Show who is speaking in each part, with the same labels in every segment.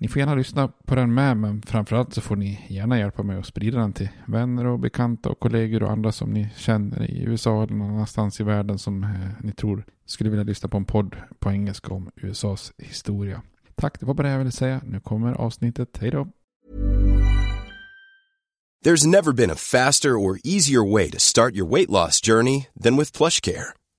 Speaker 1: Ni får gärna lyssna på den med, men framförallt så får ni gärna hjälpa mig att sprida den till vänner och bekanta och kollegor och andra som ni känner i USA eller någon annanstans i världen som eh, ni tror skulle vilja lyssna på en podd på engelska om USAs historia. Tack, det var bara det jag ville säga. Nu kommer avsnittet. Hej då!
Speaker 2: There's never been a faster or easier way to start your weight loss journey than with PlushCare.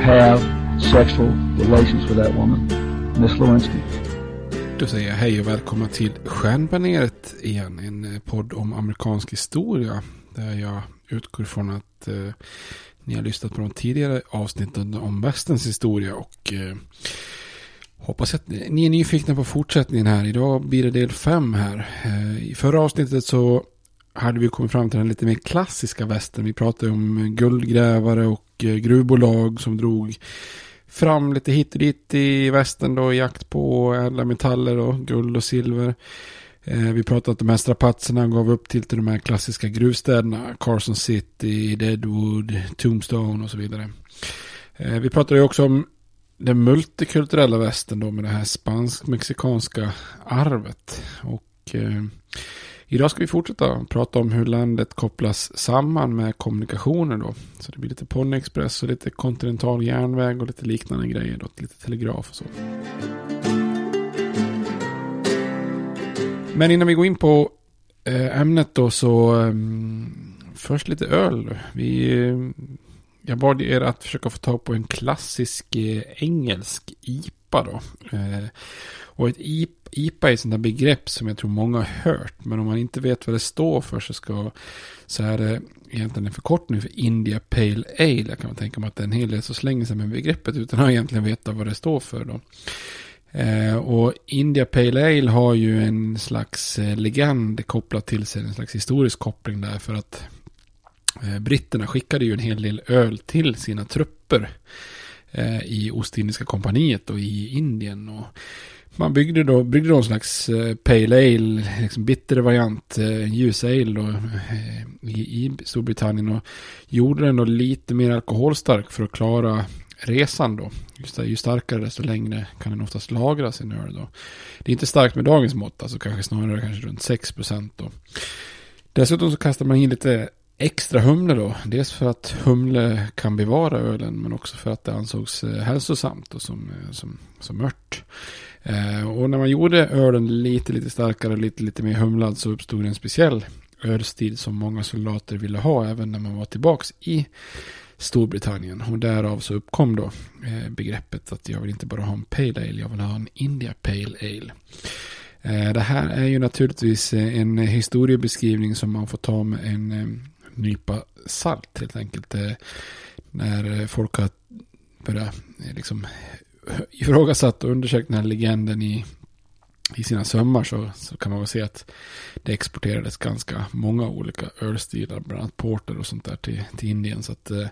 Speaker 3: have sexual relations with that woman, Miss Lewinsky.
Speaker 1: Då säger jag hej och välkomna till Stjärnbaneret igen. En eh, podd om amerikansk historia. Där jag utgår från att eh, ni har lyssnat på de tidigare avsnitten om västens historia. Och eh, hoppas att ni är nyfikna på fortsättningen här. Idag blir det del fem här. Eh, I förra avsnittet så hade vi kommit fram till den lite mer klassiska västern. Vi pratade om guldgrävare och Eh, gruvbolag som drog fram lite hit och dit i västern då i jakt på ädla metaller och guld och silver. Eh, vi pratade att de här strapatserna gav upp till, till de här klassiska gruvstäderna. Carson City, Deadwood, Tombstone och så vidare. Eh, vi pratade också om den multikulturella västern då med det här spansk-mexikanska arvet. Och eh, Idag ska vi fortsätta prata om hur landet kopplas samman med kommunikationer då. Så det blir lite PonyExpress och lite kontinental järnväg och lite liknande grejer då. Lite telegraf och så. Men innan vi går in på eh, ämnet då så eh, först lite öl. Vi, eh, jag bad er att försöka få tag på en klassisk engelsk IPA då. Och ett IPA IPA är ett sånt där begrepp som jag tror många har hört. Men om man inte vet vad det står för så, ska, så är det eh, egentligen en förkortning för India Pale Ale. Jag kan tänka mig att det är en hel del som slänger sig med begreppet utan att egentligen veta vad det står för. Då. Eh, och India Pale Ale har ju en slags eh, legend kopplat till sig, en slags historisk koppling där för att Eh, britterna skickade ju en hel del öl till sina trupper eh, i Ostindiska kompaniet och i Indien. Och man byggde då, byggde då en slags eh, pale ale, liksom bitter variant, eh, ljus ale då, eh, i, i Storbritannien och gjorde den då lite mer alkoholstark för att klara resan då. Just det, ju starkare desto längre kan den oftast lagra sin öl då. Det är inte starkt med dagens mått, alltså kanske snarare kanske runt 6% då. Dessutom så kastar man in lite extra humle då. Dels för att humle kan bevara ölen men också för att det ansågs eh, hälsosamt och som, eh, som, som ört. Eh, och när man gjorde ölen lite, lite starkare lite, lite mer humlad så uppstod en speciell ölstil som många soldater ville ha även när man var tillbaks i Storbritannien. Och därav så uppkom då eh, begreppet att jag vill inte bara ha en Pale Ale, jag vill ha en India Pale Ale. Eh, det här är ju naturligtvis eh, en historiebeskrivning som man får ta med en eh, nypa salt helt enkelt. Eh, när folk har börjat liksom ifrågasatt och undersökt den här legenden i i sina sömmar så, så kan man väl se att det exporterades ganska många olika ölstilar, bland annat porter och sånt där till, till Indien. Så att eh,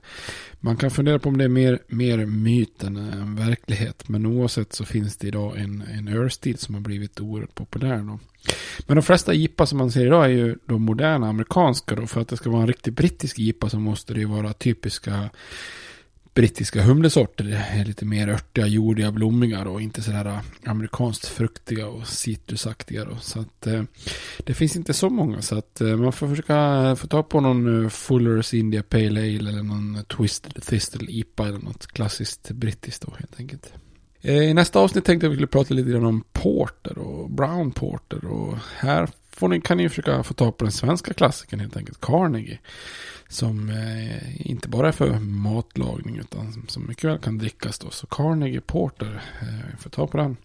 Speaker 1: man kan fundera på om det är mer, mer myt än eh, verklighet. Men oavsett så finns det idag en, en ölstil som har blivit oerhört populär. Då. Men de flesta IPA som man ser idag är ju de moderna amerikanska då. För att det ska vara en riktig brittisk IPA så måste det ju vara typiska brittiska humlesorter lite mer örtiga, jordiga, blommiga och inte sådär äh, amerikanskt fruktiga och citrusaktiga. Då. Så att eh, det finns inte så många så att eh, man får försöka få tag på någon Fullers India Pale Ale eller någon Twisted Thistle IPA eller något klassiskt brittiskt då helt enkelt. Eh, I nästa avsnitt tänkte jag att vi skulle prata lite grann om porter och brown porter och här får ni, kan ni försöka få tag på den svenska klassikern helt enkelt, Carnegie. Som eh, inte bara är för matlagning utan som, som mycket väl kan drickas då. Så Carnegie Porter, eh, får ta på den.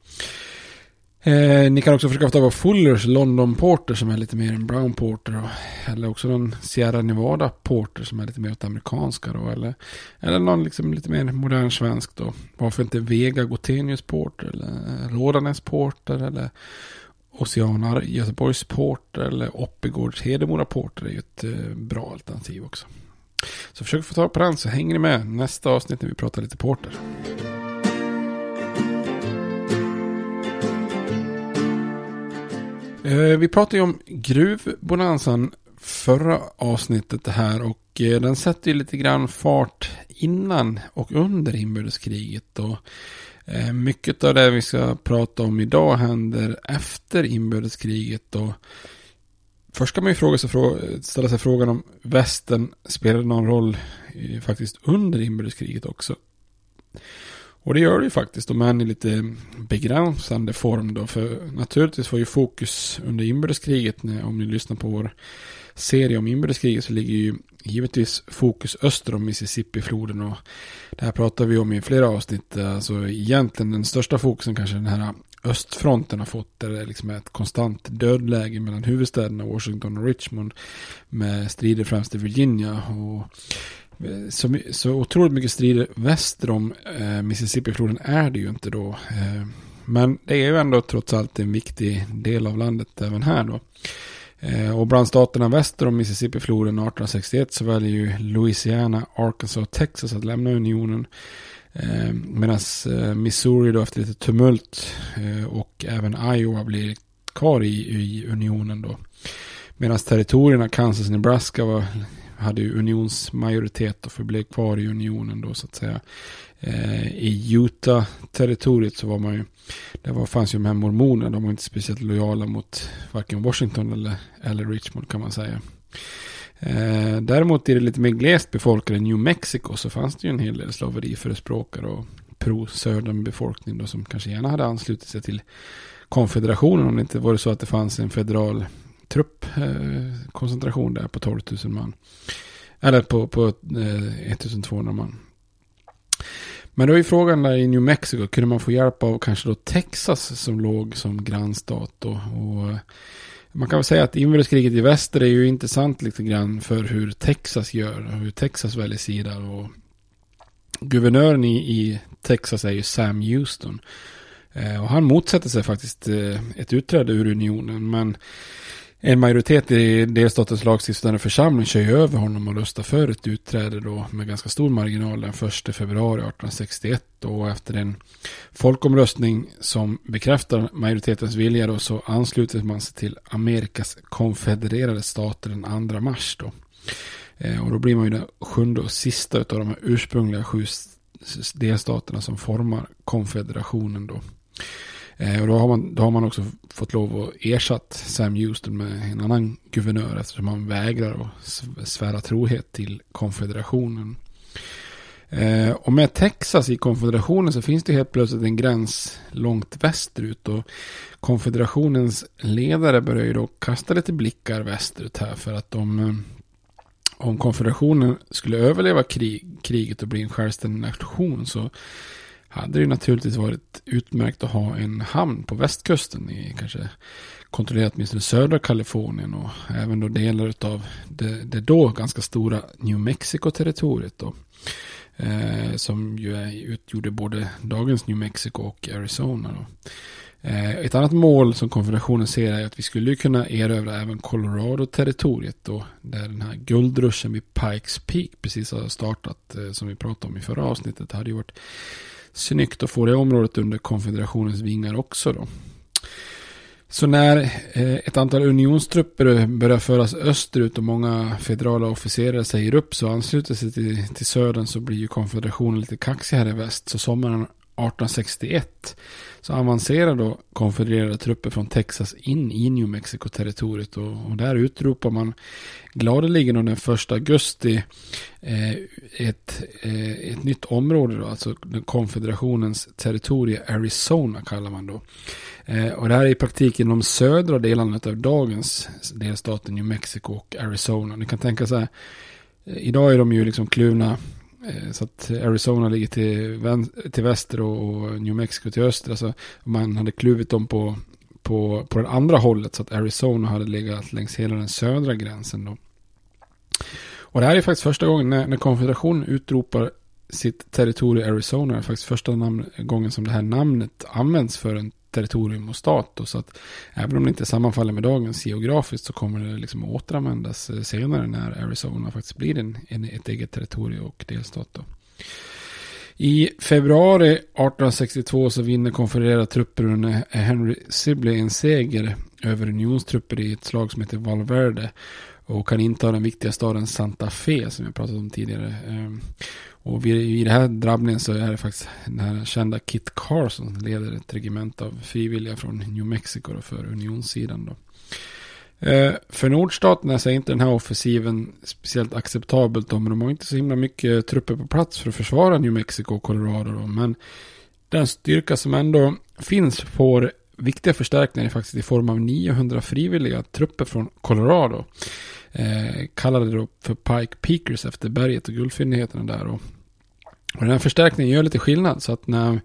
Speaker 1: Eh, ni kan också försöka få tag på Fullers London Porter som är lite mer en Brown Porter. Och, Eller också någon Sierra Nevada Porter som är lite mer åt amerikanska då. Eller, eller någon liksom lite mer modern svensk då. Varför inte Vega Gotenius Porter eller Rådanäs Porter eller Oceanar Göteborgs Porter eller Oppigårds Hedemora Porter är ju ett eh, bra alternativ också. Så försök få tag på den så hänger ni med nästa avsnitt när vi pratar lite porter. Eh, vi pratade ju om gruvbonansen förra avsnittet här och eh, den sätter ju lite grann fart innan och under inbördeskriget. Och Eh, mycket av det vi ska prata om idag händer efter inbördeskriget. Och först ska man ju fråga sig, ställa sig frågan om västern spelade någon roll eh, faktiskt under inbördeskriget också. Och det gör det ju faktiskt, om än i lite begränsande form då. För naturligtvis var ju fokus under inbördeskriget, om ni lyssnar på vår serie om inbördeskriget så ligger ju givetvis fokus öster om Mississippi-floden och det här pratar vi om i flera avsnitt. Alltså egentligen den största fokusen kanske den här östfronten har fått där det liksom är ett konstant dödläge mellan huvudstäderna Washington och Richmond med strider främst i Virginia och eh, så, så otroligt mycket strider väster om eh, Mississippi-floden är det ju inte då. Eh, men det är ju ändå trots allt en viktig del av landet även här då. Eh, och bland staterna väster om Mississippi-floden 1861 så väljer ju Louisiana, Arkansas och Texas att lämna unionen. Eh, Medan eh, Missouri då efter lite tumult och även Iowa blir kvar i, i unionen då. Medan territorierna Kansas och Nebraska var, hade ju unionsmajoritet och förblev kvar i unionen då så att säga. Eh, I Utah-territoriet så var man ju där var, fanns ju de här mormonerna, de var inte speciellt lojala mot varken Washington eller, eller Richmond kan man säga. Eh, däremot i det lite mer glest befolkade New Mexico så fanns det ju en hel del slaveriförespråkare och pro-södern befolkning då som kanske gärna hade anslutit sig till konfederationen om det inte var så att det fanns en federal truppkoncentration eh, där på 12 000 man. Eller på, på eh, 1200 man. Men då är frågan där i New Mexico, kunde man få hjälp av kanske då Texas som låg som grannstat då? Och eh, man kan väl säga att inbördeskriget i väster är ju intressant lite grann för hur Texas gör och hur Texas väljer sida. Och guvernören i, i Texas är ju Sam Houston. Eh, och han motsätter sig faktiskt eh, ett utträde ur unionen. Men en majoritet i delstatens lagstiftande församling kör ju över honom och röstar för ett utträde då med ganska stor marginal den 1 februari 1861 och efter en folkomröstning som bekräftar majoritetens vilja då så ansluter man sig till Amerikas konfedererade stater den 2 mars då. Eh, och då blir man ju den sjunde och sista av de här ursprungliga sju delstaterna som formar konfederationen då. Eh, och då har, man, då har man också fått lov att ersatt Sam Houston med en annan guvernör eftersom han vägrar att svära trohet till konfederationen. Eh, och med Texas i konfederationen så finns det helt plötsligt en gräns långt västerut. Och konfederationens ledare börjar ju då kasta lite blickar västerut här för att de eh, om konfederationen skulle överleva krig, kriget och bli en självständig nation så hade det naturligtvis varit utmärkt att ha en hamn på västkusten i kanske kontrollerat åtminstone södra Kalifornien och även då delar av det, det då ganska stora New Mexico-territoriet då. Eh, som ju är, utgjorde både dagens New Mexico och Arizona då. Eh, ett annat mål som konfederationen ser är att vi skulle kunna erövra även Colorado-territoriet då. Där den här guldruschen vid Pikes Peak precis har startat. Eh, som vi pratade om i förra avsnittet. Det hade ju varit snyggt att få det området under konfederationens vingar också då. Så när eh, ett antal unionstrupper börjar föras österut och många federala officerare säger upp så ansluter sig till, till södern så blir ju konfederationen lite kaxig här i väst. Så sommaren 1861 så avancerar då konfedererade trupper från Texas in i New Mexico-territoriet och, och, där utropar man gladeligen den 1 augusti eh, ett, eh, ett nytt område då, alltså konfederationens territorie Arizona kallar man då. Eh, och det här är i praktiken de södra delarna av dagens delstaten New Mexico och Arizona. Ni kan tänka så här, eh, idag är de ju liksom kluvna Eh, så att Arizona ligger till, till väster och New Mexico till öster. Alltså man hade kluvit dem på, på, på det andra hållet. Så att Arizona hade legat längs hela den södra gränsen. Då. Och det här är faktiskt första gången när, när konfederationen utropar sitt territorium Arizona. Det är faktiskt första namn, gången som det här namnet används för en territorium och stat. Så att även om det inte sammanfaller med dagens geografiskt så kommer det liksom återanvändas eh, senare när Arizona faktiskt blir en, en, ett eget territorium och delstat. Då. I februari 1862 så vinner konfedererade trupper under Henry Sibley en seger över unionstrupper i ett slag som heter Valverde. Och kan inta den viktiga staden Santa Fe som jag pratat om tidigare. Ehm, och vid, i den här drabbningen så är det faktiskt den här kända Kit Carson som leder ett regiment av frivilliga från New Mexico för unionssidan. Då. Eh, för nordstaterna så är inte den här offensiven speciellt acceptabelt då, men de har inte så himla mycket trupper på plats för att försvara New Mexico och Colorado. Då. Men den styrka som ändå finns får viktiga förstärkningar faktiskt i form av 900 frivilliga trupper från Colorado. Eh, kallade då för Pike Peakers efter berget och guldfyndigheterna där. Och, och den här förstärkningen gör lite skillnad. Så att när,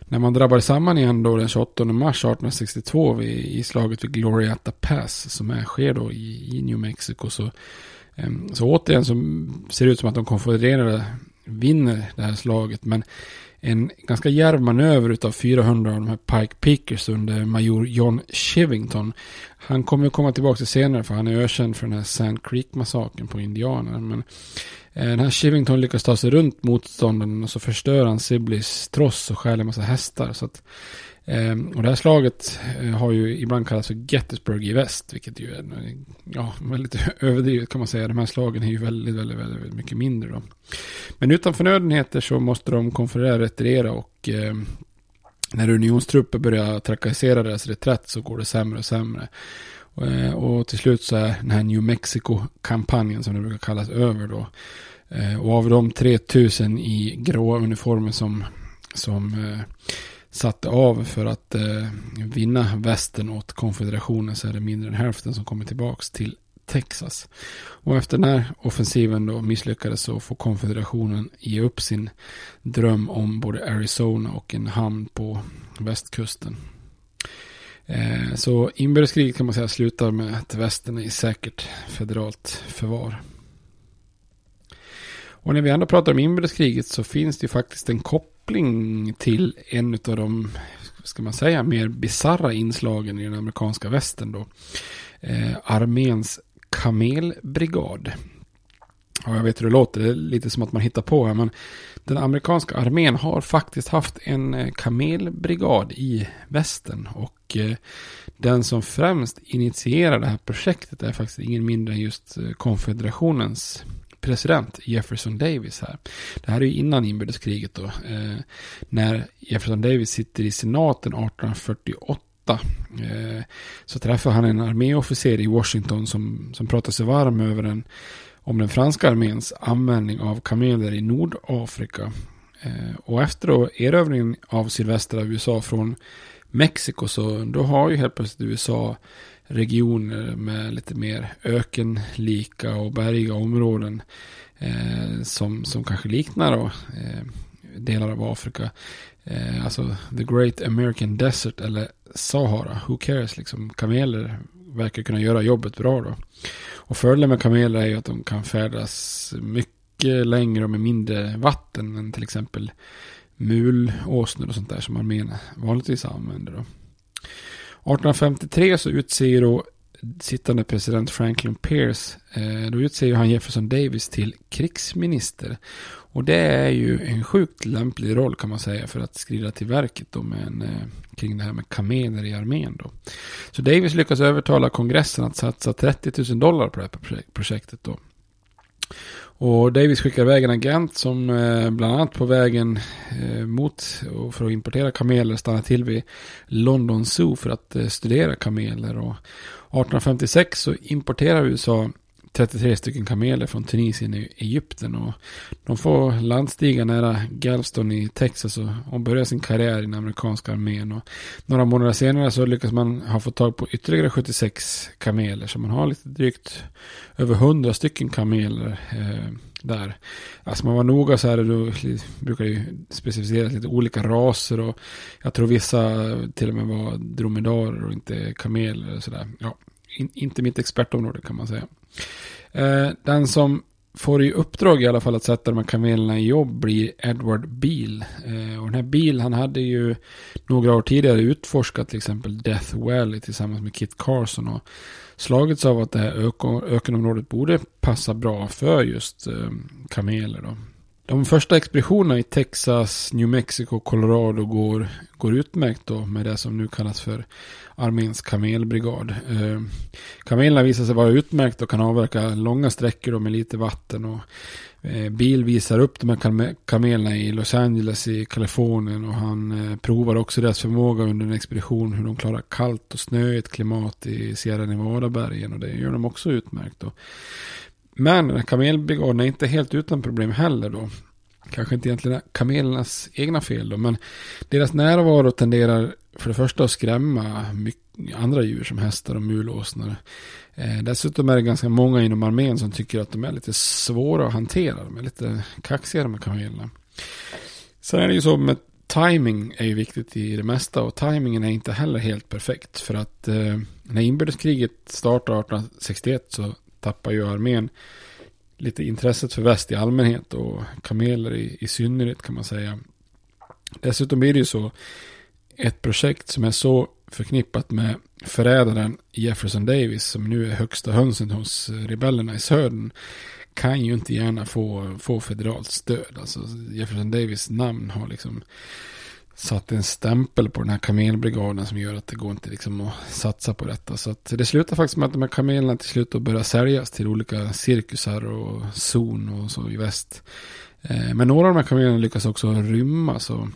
Speaker 1: när man drabbar samman igen då den 28 mars 1862 vid, i slaget vid Gloriata Pass som är, sker då i, i New Mexico så, eh, så återigen så ser det ut som att de konfedererade vinner det här slaget. Men en ganska djärv manöver utav 400 av de här Pike Pickers under major John Shivington. Han kommer att komma tillbaka till senare för han är ökänd för den här Sand Creek-massakern på indianerna. Men eh, den här Shivington lyckas ta sig runt motståndaren och så förstör han Sibleys tross och stjäl en massa hästar. Så att Ehm, och det här slaget eh, har ju ibland kallats för Gettysburg i väst, vilket ju är ja, väldigt överdrivet kan man säga. De här slagen är ju väldigt, väldigt, väldigt, väldigt mycket mindre. Då. Men utan förnödenheter så måste de konferera retirera och ehm, när unionstrupper börjar trakassera deras reträtt så går det sämre och sämre. Och, eh, och till slut så är den här New Mexico-kampanjen som det brukar kallas över då. Eh, och av de 3000 i gråa uniformer som, som eh, satte av för att eh, vinna västen åt konfederationen så är det mindre än hälften som kommer tillbaka till Texas. Och efter den här offensiven då misslyckades så får konfederationen ge upp sin dröm om både Arizona och en hamn på västkusten. Eh, så inbördeskriget kan man säga slutar med att västen är i säkert federalt förvar. Och när vi ändå pratar om inbördeskriget så finns det ju faktiskt en koppling till en av de, ska man säga, mer bizarra inslagen i den amerikanska västern då. eh, arméns kamelbrigad. Ja, jag vet hur det låter, det är lite som att man hittar på här, men den amerikanska armén har faktiskt haft en eh, kamelbrigad i västern och eh, den som främst initierar det här projektet är faktiskt ingen mindre än just eh, konfederationens president Jefferson Davis här. Det här är ju innan inbördeskriget då. Eh, när Jefferson Davis sitter i senaten 1848 eh, så träffar han en arméofficer i Washington som, som pratar sig varm över en om den franska arméns användning av kameler i Nordafrika. Eh, och efter då erövringen av sydvästra USA från Mexiko så då har ju helt plötsligt USA regioner med lite mer ökenlika och bergiga områden eh, som, som kanske liknar då, eh, delar av Afrika. Eh, alltså the great American desert eller Sahara, who cares liksom. Kameler verkar kunna göra jobbet bra då. Och fördelen med kameler är ju att de kan färdas mycket längre och med mindre vatten än till exempel mulåsnor och sånt där som armén vanligtvis använder. Då. 1853 så utser då sittande president Franklin Pierce, eh, då utser han Jefferson Davis till krigsminister. Och det är ju en sjukt lämplig roll kan man säga för att skrida till verket då med en, eh, kring det här med kameler i armén då. Så Davis lyckas övertala kongressen att satsa 30 000 dollar på det här projektet då. Och Davis skickar iväg en agent som eh, bland annat på vägen eh, mot och för att importera kameler stannar till vid London Zoo för att eh, studera kameler. Och 1856 så importerar USA 33 stycken kameler från Tunisien i Egypten. Och de får landstiga nära Galveston i Texas och, och börjar sin karriär i den amerikanska armén. Och några månader senare så lyckas man ha fått tag på ytterligare 76 kameler. Så man har lite drygt över 100 stycken kameler eh, där. Alltså man var noga så här, då brukar ju specificeras lite olika raser och jag tror vissa till och med var dromedarer och inte kameler och sådär. Ja, in, inte mitt expertområde kan man säga. Eh, den som får i uppdrag i alla fall att sätta de här kamelerna i jobb blir Edward Beale. Eh, och den här Beale han hade ju några år tidigare utforskat till exempel Death Valley tillsammans med Kit Carson och slagits av att det här ökenområdet borde passa bra för just eh, kameler. Då. De första expeditionerna i Texas, New Mexico och Colorado går, går utmärkt då med det som nu kallas för arméns kamelbrigad. Eh, kamelerna visar sig vara utmärkt och kan avverka långa sträckor med lite vatten. Och, eh, bil visar upp de här kamelerna i Los Angeles i Kalifornien och han eh, provar också deras förmåga under en expedition hur de klarar kallt och snöigt klimat i Sierra Nevada-bergen och det gör de också utmärkt. Då. Men kamelbrigaden är inte helt utan problem heller då. Kanske inte egentligen kamelernas egna fel då, men deras närvaro tenderar för det första att skrämma andra djur som hästar och mulåsnor. Eh, dessutom är det ganska många inom armén som tycker att de är lite svåra att hantera. De är lite kaxiga med kamelerna. Sen är det ju så med timing är ju viktigt i det mesta och timingen är inte heller helt perfekt. För att eh, när inbördeskriget startar 1861 så tappar ju armén lite intresset för väst i allmänhet och kameler i, i synnerhet kan man säga. Dessutom blir det ju så ett projekt som är så förknippat med förrädaren Jefferson Davis som nu är högsta hönsen hos rebellerna i södern kan ju inte gärna få, få federalt stöd. Alltså Jefferson Davis namn har liksom satt en stämpel på den här kamelbrigaden som gör att det går inte liksom att satsa på detta. Så att det slutar faktiskt med att de här kamelerna till slut börjar säljas till olika cirkusar och zon och så i väst. Eh, men några av de här kamelerna lyckas också rymma. Så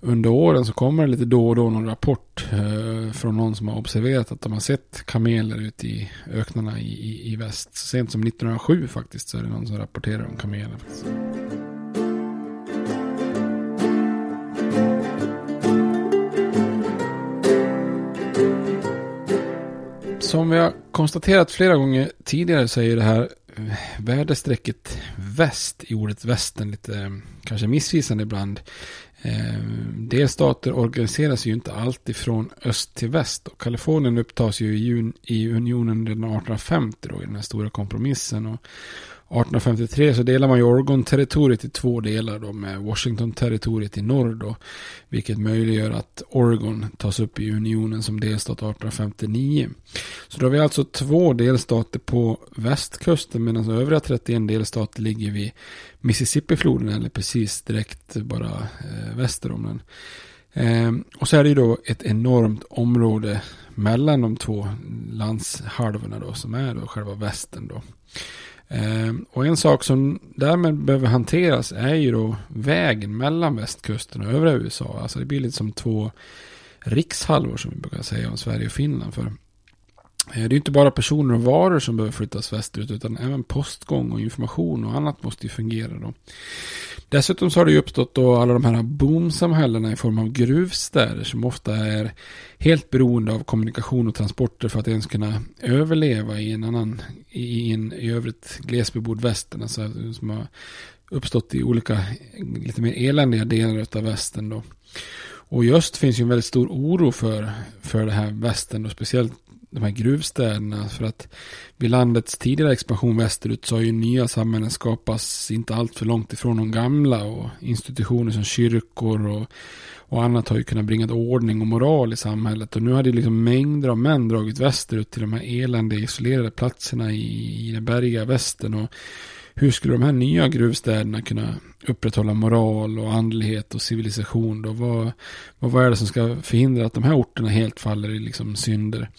Speaker 1: under åren så kommer det lite då och då någon rapport eh, från någon som har observerat att de har sett kameler ute i öknarna i, i, i väst. Så sent som 1907 faktiskt så är det någon som rapporterar om kameler. Faktiskt. Som vi har konstaterat flera gånger tidigare så är det här eh, värdestrecket väderstrecket väst i ordet västen lite eh, kanske missvisande ibland. Eh, Delstater organiseras ju inte alltid från öst till väst. Och Kalifornien upptas ju i, unionen redan 1850 då, i den här stora kompromissen. Och 1853 så delar man ju Oregon-territoriet i två delar då med Washington-territoriet i norr då. Vilket möjliggör att Oregon tas upp i unionen som delstat 1859. Så då har vi alltså två delstater på västkusten medan övriga 31 delstater ligger vid Mississippifloden eller precis direkt bara eh, väster om den. Eh, och så är det ju då ett enormt område mellan de två landshalvorna då som är då själva västen då. Ehm, och en sak som därmed behöver hanteras är ju då vägen mellan västkusten och övriga USA. Alltså det blir lite som två rikshalvor som vi brukar säga om Sverige och Finland. För Eh, det är inte bara personer och varor som behöver flyttas västerut utan även postgång och information och annat måste ju fungera då. Dessutom så har det ju uppstått då alla de här boomsamhällena i form av gruvstäder som ofta är helt beroende av kommunikation och transporter för att ens kunna överleva i en annan, i en i övrigt glesbebodd västern. Alltså som har uppstått i olika lite mer eländiga delar av västern då. Och just finns ju en väldigt stor oro för, för det här västern och speciellt de här gruvstäderna. För att vid landets tidigare expansion västerut så har ju nya samhällen skapats inte allt för långt ifrån de gamla. Och institutioner som kyrkor och, och annat har ju kunnat bringa ordning och moral i samhället. Och nu hade liksom mängder av män dragit västerut till de här eländiga isolerade platserna i, i den bergiga västern. Och hur skulle de här nya gruvstäderna kunna upprätthålla moral och andlighet och civilisation då? Vad, vad, vad är det som ska förhindra att de här orterna helt faller i liksom synder?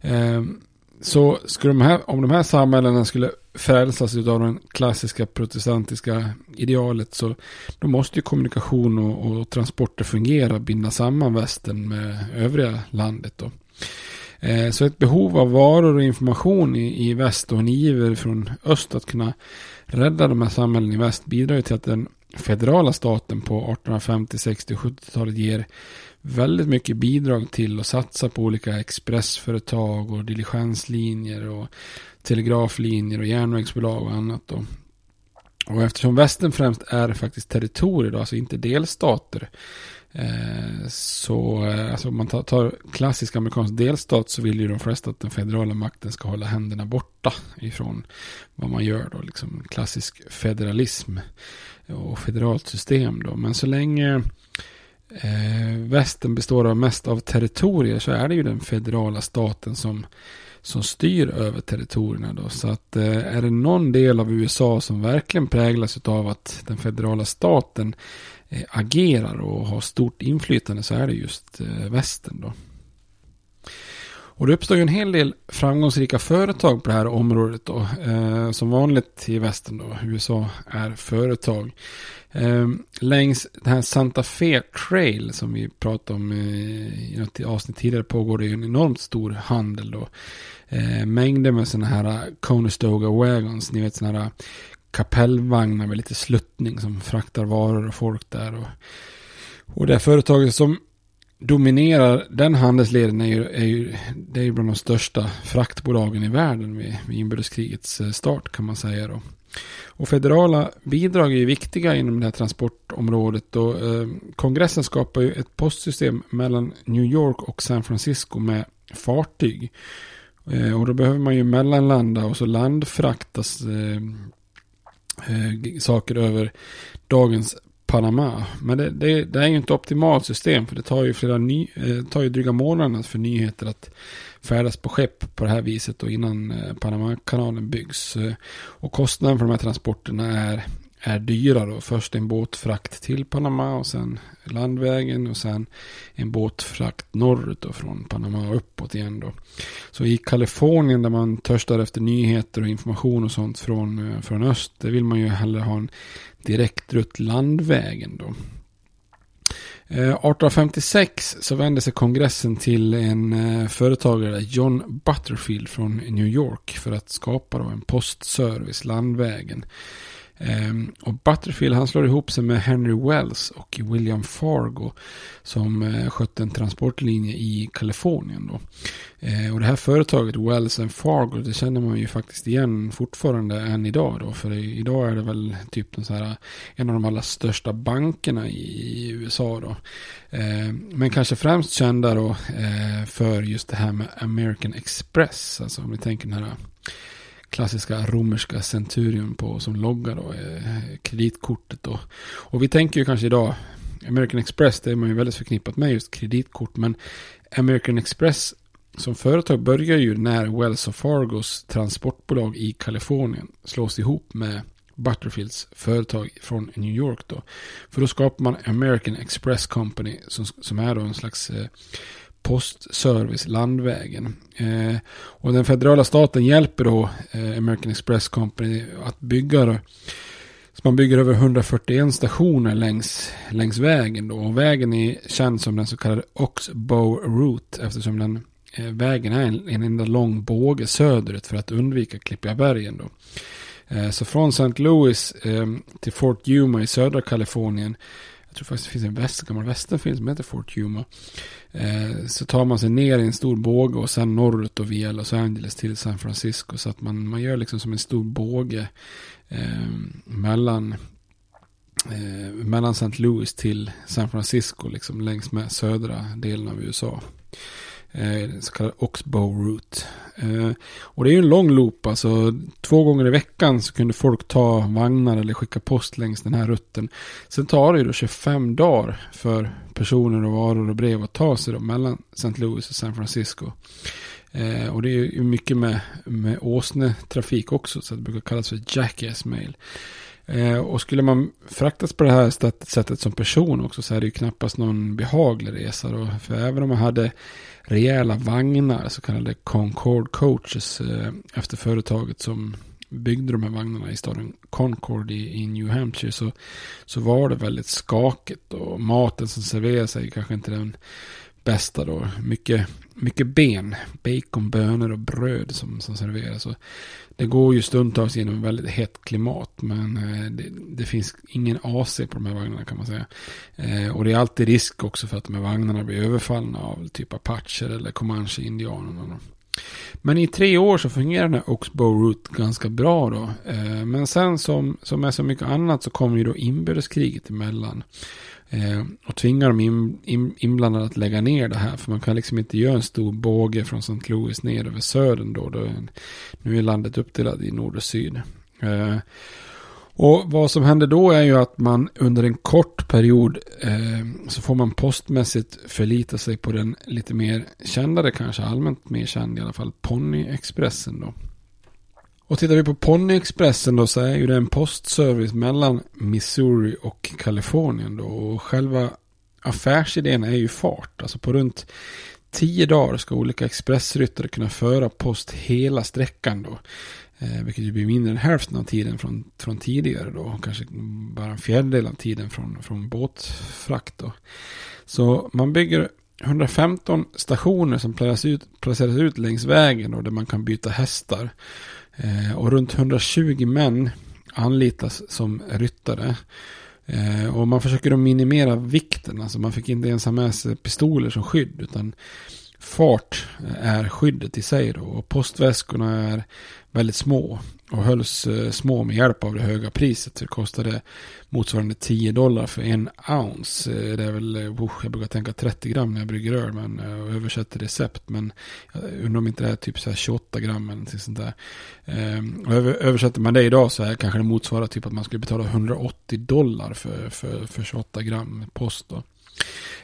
Speaker 1: Ehm, så skulle de här, om de här samhällena skulle frälsas av den klassiska protestantiska idealet så då måste ju kommunikation och, och transporter fungera, binda samman västern med övriga landet då. Eh, så ett behov av varor och information i, i väst och en iver från öst att kunna rädda de här samhällen i väst bidrar ju till att den federala staten på 1850, 60 och 70-talet ger väldigt mycket bidrag till att satsa på olika expressföretag och diligenslinjer och telegraflinjer och järnvägsbolag och annat. Då. Och eftersom västern främst är faktiskt territorier, då, alltså inte delstater, Eh, så eh, alltså om man tar, tar klassisk amerikansk delstat så vill ju de flesta att den federala makten ska hålla händerna borta ifrån vad man gör då, liksom klassisk federalism och federalt system då. Men så länge eh, västern består av mest av territorier så är det ju den federala staten som som styr över territorierna då. Så att eh, är det någon del av USA som verkligen präglas av att den federala staten Eh, agerar och har stort inflytande så är det just eh, västern då. Och det uppstår ju en hel del framgångsrika företag på det här området då. Eh, som vanligt i västern då. USA är företag. Eh, längs den här Santa Fe Trail som vi pratade om eh, i något avsnitt tidigare pågår det ju en enormt stor handel då. Eh, mängder med sådana här eh, Conestoga Wagons. Ni vet sådana här eh, kapellvagnar med lite sluttning som fraktar varor och folk där. Och, och det företaget som dominerar den handelsleden är ju, är ju, det är ju bland de största fraktbolagen i världen vid, vid inbördeskrigets eh, start kan man säga då. Och federala bidrag är ju viktiga inom det här transportområdet. Och, eh, kongressen skapar ju ett postsystem mellan New York och San Francisco med fartyg. Eh, och då behöver man ju mellanlanda och så landfraktas eh, eh, saker över dagens Panama. Men det, det, det, är ju inte optimalt system för det tar ju flera ny, eh, tar ju dryga månader för nyheter att färdas på skepp på det här viset och innan eh, Panamakanalen byggs. Eh, och kostnaden för de här transporterna är är då. Först en båtfrakt till Panama och sen landvägen och sen en båtfrakt norrut och från Panama och uppåt igen då. Så i Kalifornien där man törstar efter nyheter och information och sånt från, eh, från öst, det vill man ju hellre ha en direktrutt landvägen då. Eh, 1856 så vände sig kongressen till en eh, företagare, John Butterfield från New York, för att skapa en postservice landvägen. Um, och Butterfield han slår ihop sig med Henry Wells och William Fargo som uh, skötte en transportlinje i Kalifornien. Då. Uh, och det här företaget Wells and Fargo det känner man ju faktiskt igen fortfarande än idag. Då, för det, idag är det väl typ en, så här, en av de allra största bankerna i, i USA. Då. Uh, men kanske främst kända då, eh, för just det här med American Express. Alltså om ni tänker den här klassiska romerska Centurion på som logga då, eh, kreditkortet då. Och vi tänker ju kanske idag, American Express, det är man ju väldigt förknippat med just kreditkort, men American Express som företag börjar ju när Wells och Fargos transportbolag i Kalifornien slås ihop med Butterfields företag från New York då. För då skapar man American Express Company som, som är då en slags eh, postservice landvägen. Eh, och den federala staten hjälper då eh, American Express Company att bygga då, så man bygger över 141 stationer längs, längs vägen då. Och vägen är känd som den så kallade Oxbow Route eftersom den eh, vägen är en, en enda lång båge söderut för att undvika Klippiga bergen då. Eh, så från St. Louis eh, till Fort Yuma i södra Kalifornien jag tror faktiskt det finns en väst, gammal västernfilm som heter Fort Yuma. Eh, så tar man sig ner i en stor båge och sen norrut och via Los Angeles till San Francisco. Så att man, man gör liksom som en stor båge eh, mellan, eh, mellan St. Louis till San Francisco, liksom längs med södra delen av USA. Eh, så kallad Oxbow Route. Eh, och det är ju en lång loop, alltså två gånger i veckan så kunde folk ta vagnar eller skicka post längs den här rutten. Sen tar det ju då 25 dagar för personer och varor och brev att ta sig då mellan St. Louis och San Francisco. Eh, och det är ju mycket med, med åsnetrafik också, så det brukar kallas för Jackass Mail. Eh, och skulle man fraktas på det här sättet som person också så är det ju knappast någon behaglig resa. Då. För även om man hade rejäla vagnar, så kallade Concord coaches, eh, efter företaget som byggde de här vagnarna i staden Concord i, i, New Hampshire så, så var det väldigt skakigt och maten som serverades är kanske inte den bästa då. Mycket, mycket ben, bacon, bönor och bröd som, som serveras. Och det går ju stundtals genom väldigt hett klimat. Men eh, det, det, finns ingen AC på de här vagnarna kan man säga. Eh, och det är alltid risk också för att de här vagnarna blir överfallna av typ apacher eller comanche-indianerna. Men i tre år så fungerar den här Oxbow Route ganska bra då. Eh, men sen som, som är så mycket annat så kommer ju då inbördeskriget emellan. Eh, och tvingar de in, in, inblandade att lägga ner det här. För man kan liksom inte göra en stor båge från St. Louis ner över södern då. då nu är landet uppdelat i nord och syd. Eh, och vad som händer då är ju att man under en kort period eh, så får man postmässigt förlita sig på den lite mer kändare, kanske allmänt mer känd i alla fall, Ponyexpressen då. Och tittar vi på Ponyexpressen då så är ju det en postservice mellan Missouri och Kalifornien då. Och själva affärsidén är ju fart. Alltså på runt tio dagar ska olika expressryttare kunna föra post hela sträckan då. Eh, vilket ju blir mindre än hälften av tiden från, från tidigare då. Kanske bara en fjärdedel av tiden från, från båtfrakt då. Så man bygger 115 stationer som placeras ut, placeras ut längs vägen då, där man kan byta hästar. Eh, och runt 120 män anlitas som ryttare. Eh, och man försöker då minimera vikten. Alltså man fick inte ens ha med sig pistoler som skydd. Utan fart är skyddet i sig då. Och postväskorna är väldigt små och hölls eh, små med hjälp av det höga priset. Det kostade motsvarande 10 dollar för en ounce. Eh, det är väl, eh, jag brukar tänka 30 gram när jag brygger öl men jag översätter recept. Men jag undrar om inte det är typ så 28 gram eller någonting sånt där. Ehm, och översätter man det idag så är kanske det motsvarar typ att man skulle betala 180 dollar för, för, för 28 gram post då.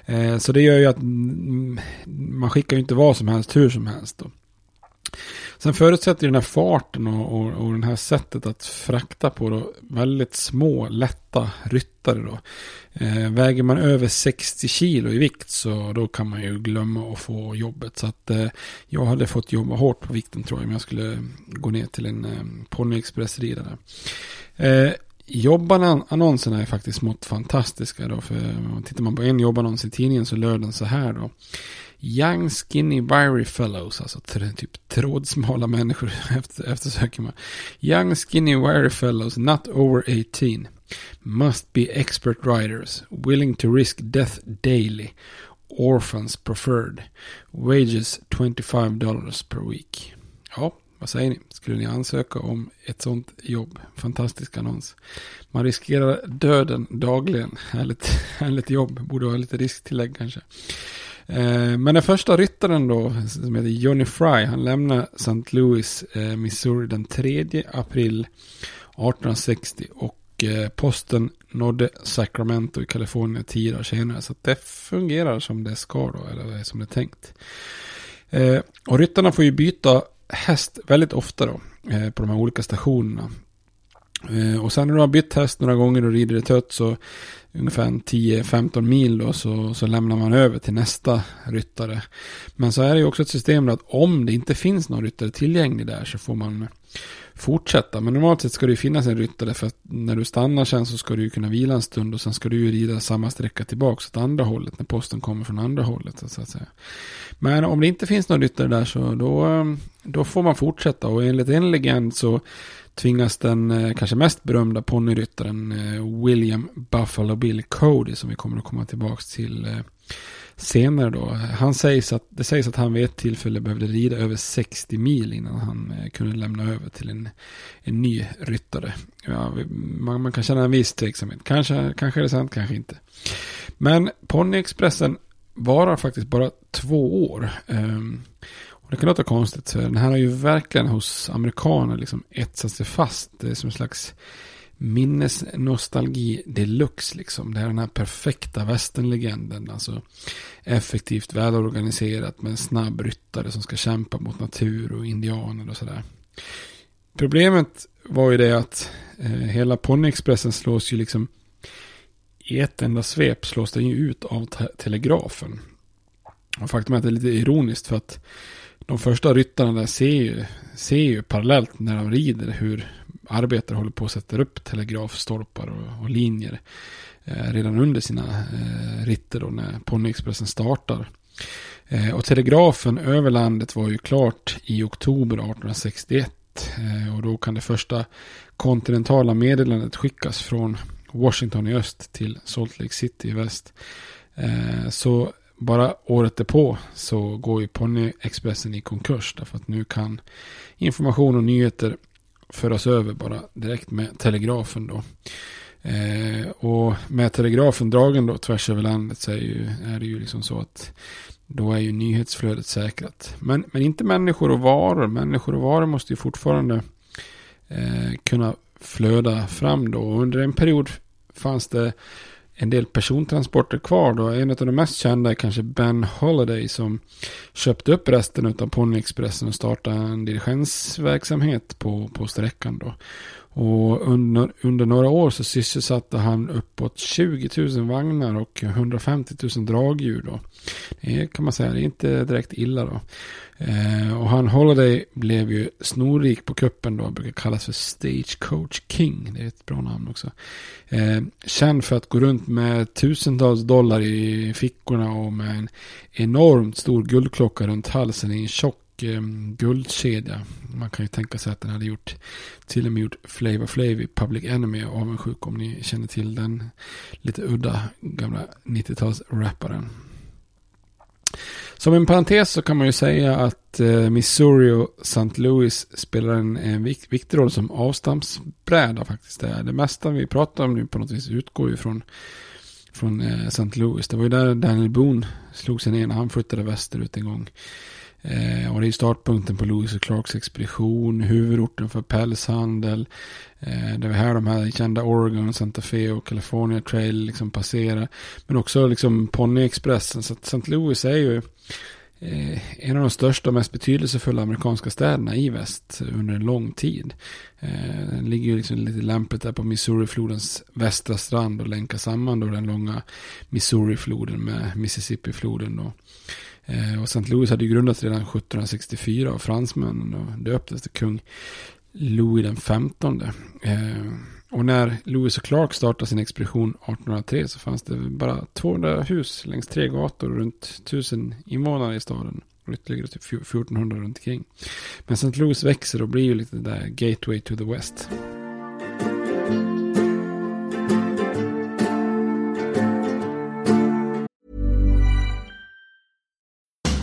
Speaker 1: Ehm, så det gör ju att mm, man skickar ju inte vad som helst hur som helst då. Sen förutsätter den här farten och, och, och det här sättet att frakta på då väldigt små, lätta ryttare då. Eh, väger man över 60 kilo i vikt så då kan man ju glömma att få jobbet. Så att eh, jag hade fått jobba hårt på vikten tror jag om jag skulle gå ner till en eh, ponnyexpressridare. Eh, Jobbannonserna är faktiskt smått fantastiska då. För tittar man på en jobbannons i tidningen så löd den så här då. Young Skinny Wiry Fellows, alltså typ trådsmala människor efter, eftersöker man. Young Skinny Wiry Fellows, not over 18. Must be expert riders, willing to risk death daily. Orphans preferred. Wages 25 dollars per week. Ja, vad säger ni? Skulle ni ansöka om ett sånt jobb? Fantastisk annons. Man riskerar döden dagligen. Härligt, härligt jobb. Borde ha lite risktillägg kanske. Eh, men den första ryttaren då, som heter Johnny Fry, han lämnar St. Louis, eh, Missouri den 3 april 1860 och eh, posten nådde Sacramento i Kalifornien tio dagar senare. Så det fungerar som det ska då, eller som det är tänkt. Och ryttarna får ju byta häst väldigt ofta då, på de här olika stationerna. Eh, och sen när du har bytt häst några gånger och rider det tött så ungefär 10-15 mil då, så, så lämnar man över till nästa ryttare. Men så är det ju också ett system att om det inte finns någon ryttare tillgänglig där så får man fortsätta. Men normalt sett ska det ju finnas en ryttare för att när du stannar sen så ska du ju kunna vila en stund och sen ska du ju rida samma sträcka tillbaka åt andra hållet när posten kommer från andra hållet. Så att säga. Men om det inte finns någon ryttare där så då, då får man fortsätta och enligt en legend så tvingas den eh, kanske mest berömda ponnyryttaren eh, William Buffalo Bill Cody som vi kommer att komma tillbaka till eh, senare då. Han sägs att, det sägs att han vid ett tillfälle behövde rida över 60 mil innan han kunde lämna över till en, en ny ryttare. Ja, man, man, kan känna en viss tveksamhet. Kanske, kanske är det sant, kanske inte. Men Ponnyexpressen varar faktiskt bara två år. Ehm, och det kan låta konstigt. För den här har ju verkligen hos amerikaner liksom etsat sig fast. Det är som en slags minnesnostalgi deluxe liksom. Det är den här perfekta västernlegenden. Alltså effektivt välorganiserat med en snabb ryttare som ska kämpa mot natur och indianer och sådär. Problemet var ju det att eh, hela ponnyexpressen slås ju liksom i ett enda svep slås den ju ut av te telegrafen. Och faktum är att det är lite ironiskt för att de första ryttarna där ser ju, ser ju parallellt när de rider hur arbetare håller på att sätta upp telegrafstolpar och, och linjer eh, redan under sina eh, ritter då när ponnyexpressen startar. Eh, och telegrafen över landet var ju klart i oktober 1861 eh, och då kan det första kontinentala meddelandet skickas från Washington i öst till Salt Lake City i väst. Eh, så bara året därpå så går ju Ponnyexpressen i konkurs. Därför att nu kan information och nyheter föras över bara direkt med telegrafen då. Eh, och med telegrafen dragen då tvärs över landet så är, ju, är det ju liksom så att då är ju nyhetsflödet säkrat. Men, men inte människor och varor. Människor och varor måste ju fortfarande eh, kunna flöda fram då. Och under en period fanns det en del persontransporter kvar då. En av de mest kända är kanske Ben Holiday som köpte upp resten av Ponyexpressen och startade en dirigensverksamhet på, på sträckan då. Och under, under några år så sysselsatte han uppåt 20 000 vagnar och 150 000 dragdjur då. Det kan man säga, det är inte direkt illa då. Eh, och han Holiday blev ju snorrik på kuppen då, brukar kallas för Stagecoach King. Det är ett bra namn också. Eh, känd för att gå runt med tusentals dollar i fickorna och med en enormt stor guldklocka runt halsen i en tjock eh, guldkedja. Man kan ju tänka sig att den hade gjort till och med gjort Flavor Flav i Public Enemy avundsjuk om ni känner till den lite udda gamla 90-tals-rapparen. Som en parentes så kan man ju säga att eh, Missouri och St. Louis spelar en, en vik viktig roll som avstampsbräda faktiskt. Det, det mesta vi pratar om nu på något vis utgår ju från, från eh, St. Louis. Det var ju där Daniel Boone slog sig ner när han flyttade västerut en gång. Eh, och det är startpunkten på Lewis och Clarks expedition, huvudorten för pälshandel. Eh, det är här de här kända Oregon, Santa Fe och California Trail liksom passerar. Men också liksom ponnyexpressen. Så att St. Louis är ju eh, en av de största och mest betydelsefulla amerikanska städerna i väst under en lång tid. Eh, den ligger ju liksom lite lämpligt där på Missouriflodens västra strand och länkar samman då den långa Missourifloden med Mississippifloden. Då. Eh, och St. Louis hade ju grundats redan 1764 av fransmännen och döptes till kung Louis den femtonde. Eh, och när Louis och Clark startade sin expedition 1803 så fanns det bara 200 hus längs tre gator och runt 1000 invånare i staden. Och ytterligare typ 1400 runt omkring. Men St. Louis växer och blir ju lite där gateway to the west.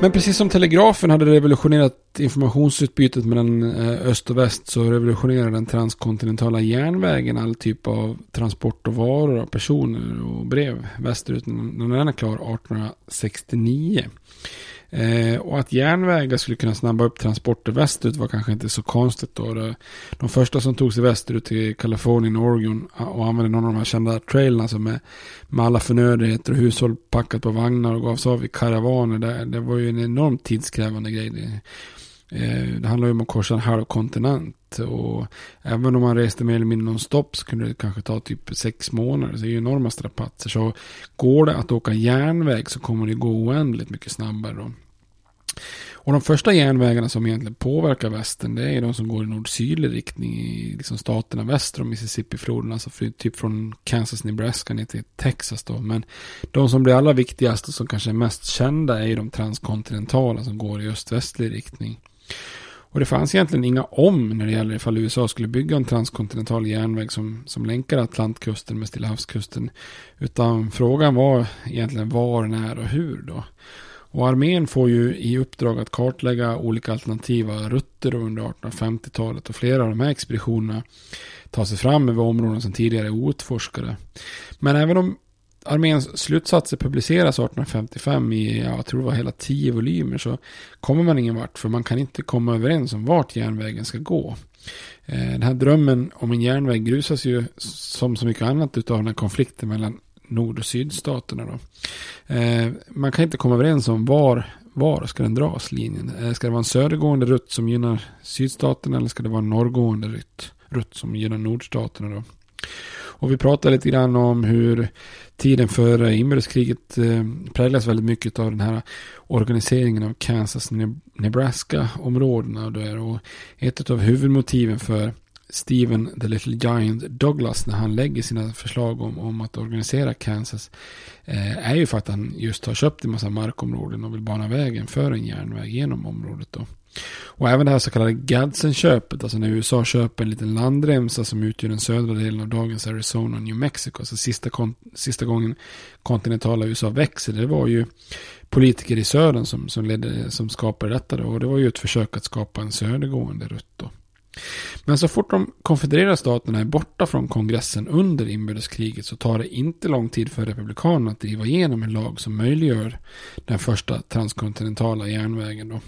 Speaker 1: Men precis som telegrafen hade revolutionerat informationsutbytet mellan eh, öst och väst så revolutionerade den transkontinentala järnvägen all typ av transport av varor, och personer och brev västerut när den är klar 1869. Eh, och att järnvägar skulle kunna snabba upp transporter västerut var kanske inte så konstigt då. De första som tog sig västerut till Kalifornien och Oregon och använde någon av de här kända trailerna alltså med, med alla förnödenheter och hushåll packat på vagnar och gavs av i karavaner. Det, det var ju en enormt tidskrävande grej. Det, eh, det handlar ju om att korsa en halv kontinent. Och även om man reste mer eller mindre nonstop så kunde det kanske ta typ sex månader. Så det är ju enorma strapatser. Så går det att åka järnväg så kommer det gå oändligt mycket snabbare då. Och de första järnvägarna som egentligen påverkar västern det är de som går i nord-sydlig riktning i liksom staterna väster om Mississippi-floden. Alltså för, typ från Kansas, Nebraska ner till Texas då. Men de som blir allra viktigast och som kanske är mest kända är ju de transkontinentala som går i öst-västlig riktning. Och det fanns egentligen inga om när det gäller ifall USA skulle bygga en transkontinental järnväg som, som länkar Atlantkusten med Stilla havskusten. Utan frågan var egentligen var, när och hur då. Och armén får ju i uppdrag att kartlägga olika alternativa rutter under 1850-talet. Och flera av de här expeditionerna tar sig fram över områden som tidigare är outforskade. Men även om arméns slutsatser publiceras 1855 i, jag tror det var hela tio volymer, så kommer man ingen vart. För man kan inte komma överens om vart järnvägen ska gå. Eh, den här drömmen om en järnväg grusas ju som så mycket annat utav den här konflikten mellan nord och sydstaterna. Då. Eh, man kan inte komma överens om var, var ska den dras linjen. Eh, ska det vara en södergående rutt som gynnar sydstaterna eller ska det vara en norrgående rutt, rutt som gynnar nordstaterna. Då. Och vi pratar lite grann om hur tiden före inbördeskriget eh, präglas väldigt mycket av den här organiseringen av Kansas Nebraska-områdena. Och ett av huvudmotiven för Steven the Little Giant Douglas när han lägger sina förslag om, om att organisera Kansas eh, är ju för att han just har köpt en massa markområden och vill bana vägen för en järnväg genom området då. Och även det här så kallade Gadsden-köpet, alltså när USA köper en liten landremsa som utgör den södra delen av dagens Arizona och New Mexico. alltså sista, sista gången kontinentala USA växer, det var ju politiker i södern som, som, ledde, som skapade detta då. Och det var ju ett försök att skapa en södergående rutt då. Men så fort de konfedererade staterna är borta från kongressen under inbördeskriget så tar det inte lång tid för republikanerna att driva igenom en lag som möjliggör den första transkontinentala järnvägen. Då.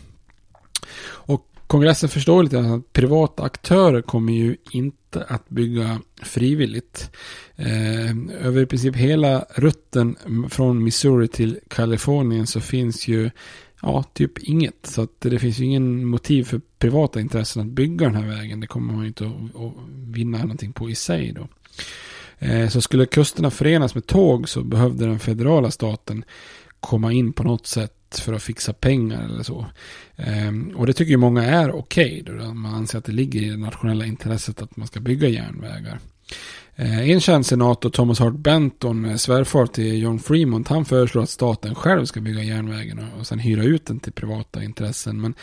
Speaker 1: Och kongressen förstår lite att privata aktörer kommer ju inte att bygga frivilligt. Eh, över i princip hela rutten från Missouri till Kalifornien så finns ju ja, typ inget. Så att det finns ju ingen motiv för privata intressen att bygga den här vägen. Det kommer man ju inte att, att vinna någonting på i sig då. Eh, så skulle kusterna förenas med tåg så behövde den federala staten komma in på något sätt för att fixa pengar eller så. Ehm, och det tycker ju många är okej. Okay, man anser att det ligger i det nationella intresset att man ska bygga järnvägar. Ehm, en känd senator, Thomas Hart Benton, eh, svärfar till John Fremont, han föreslår att staten själv ska bygga järnvägen och sen hyra ut den till privata intressen. Men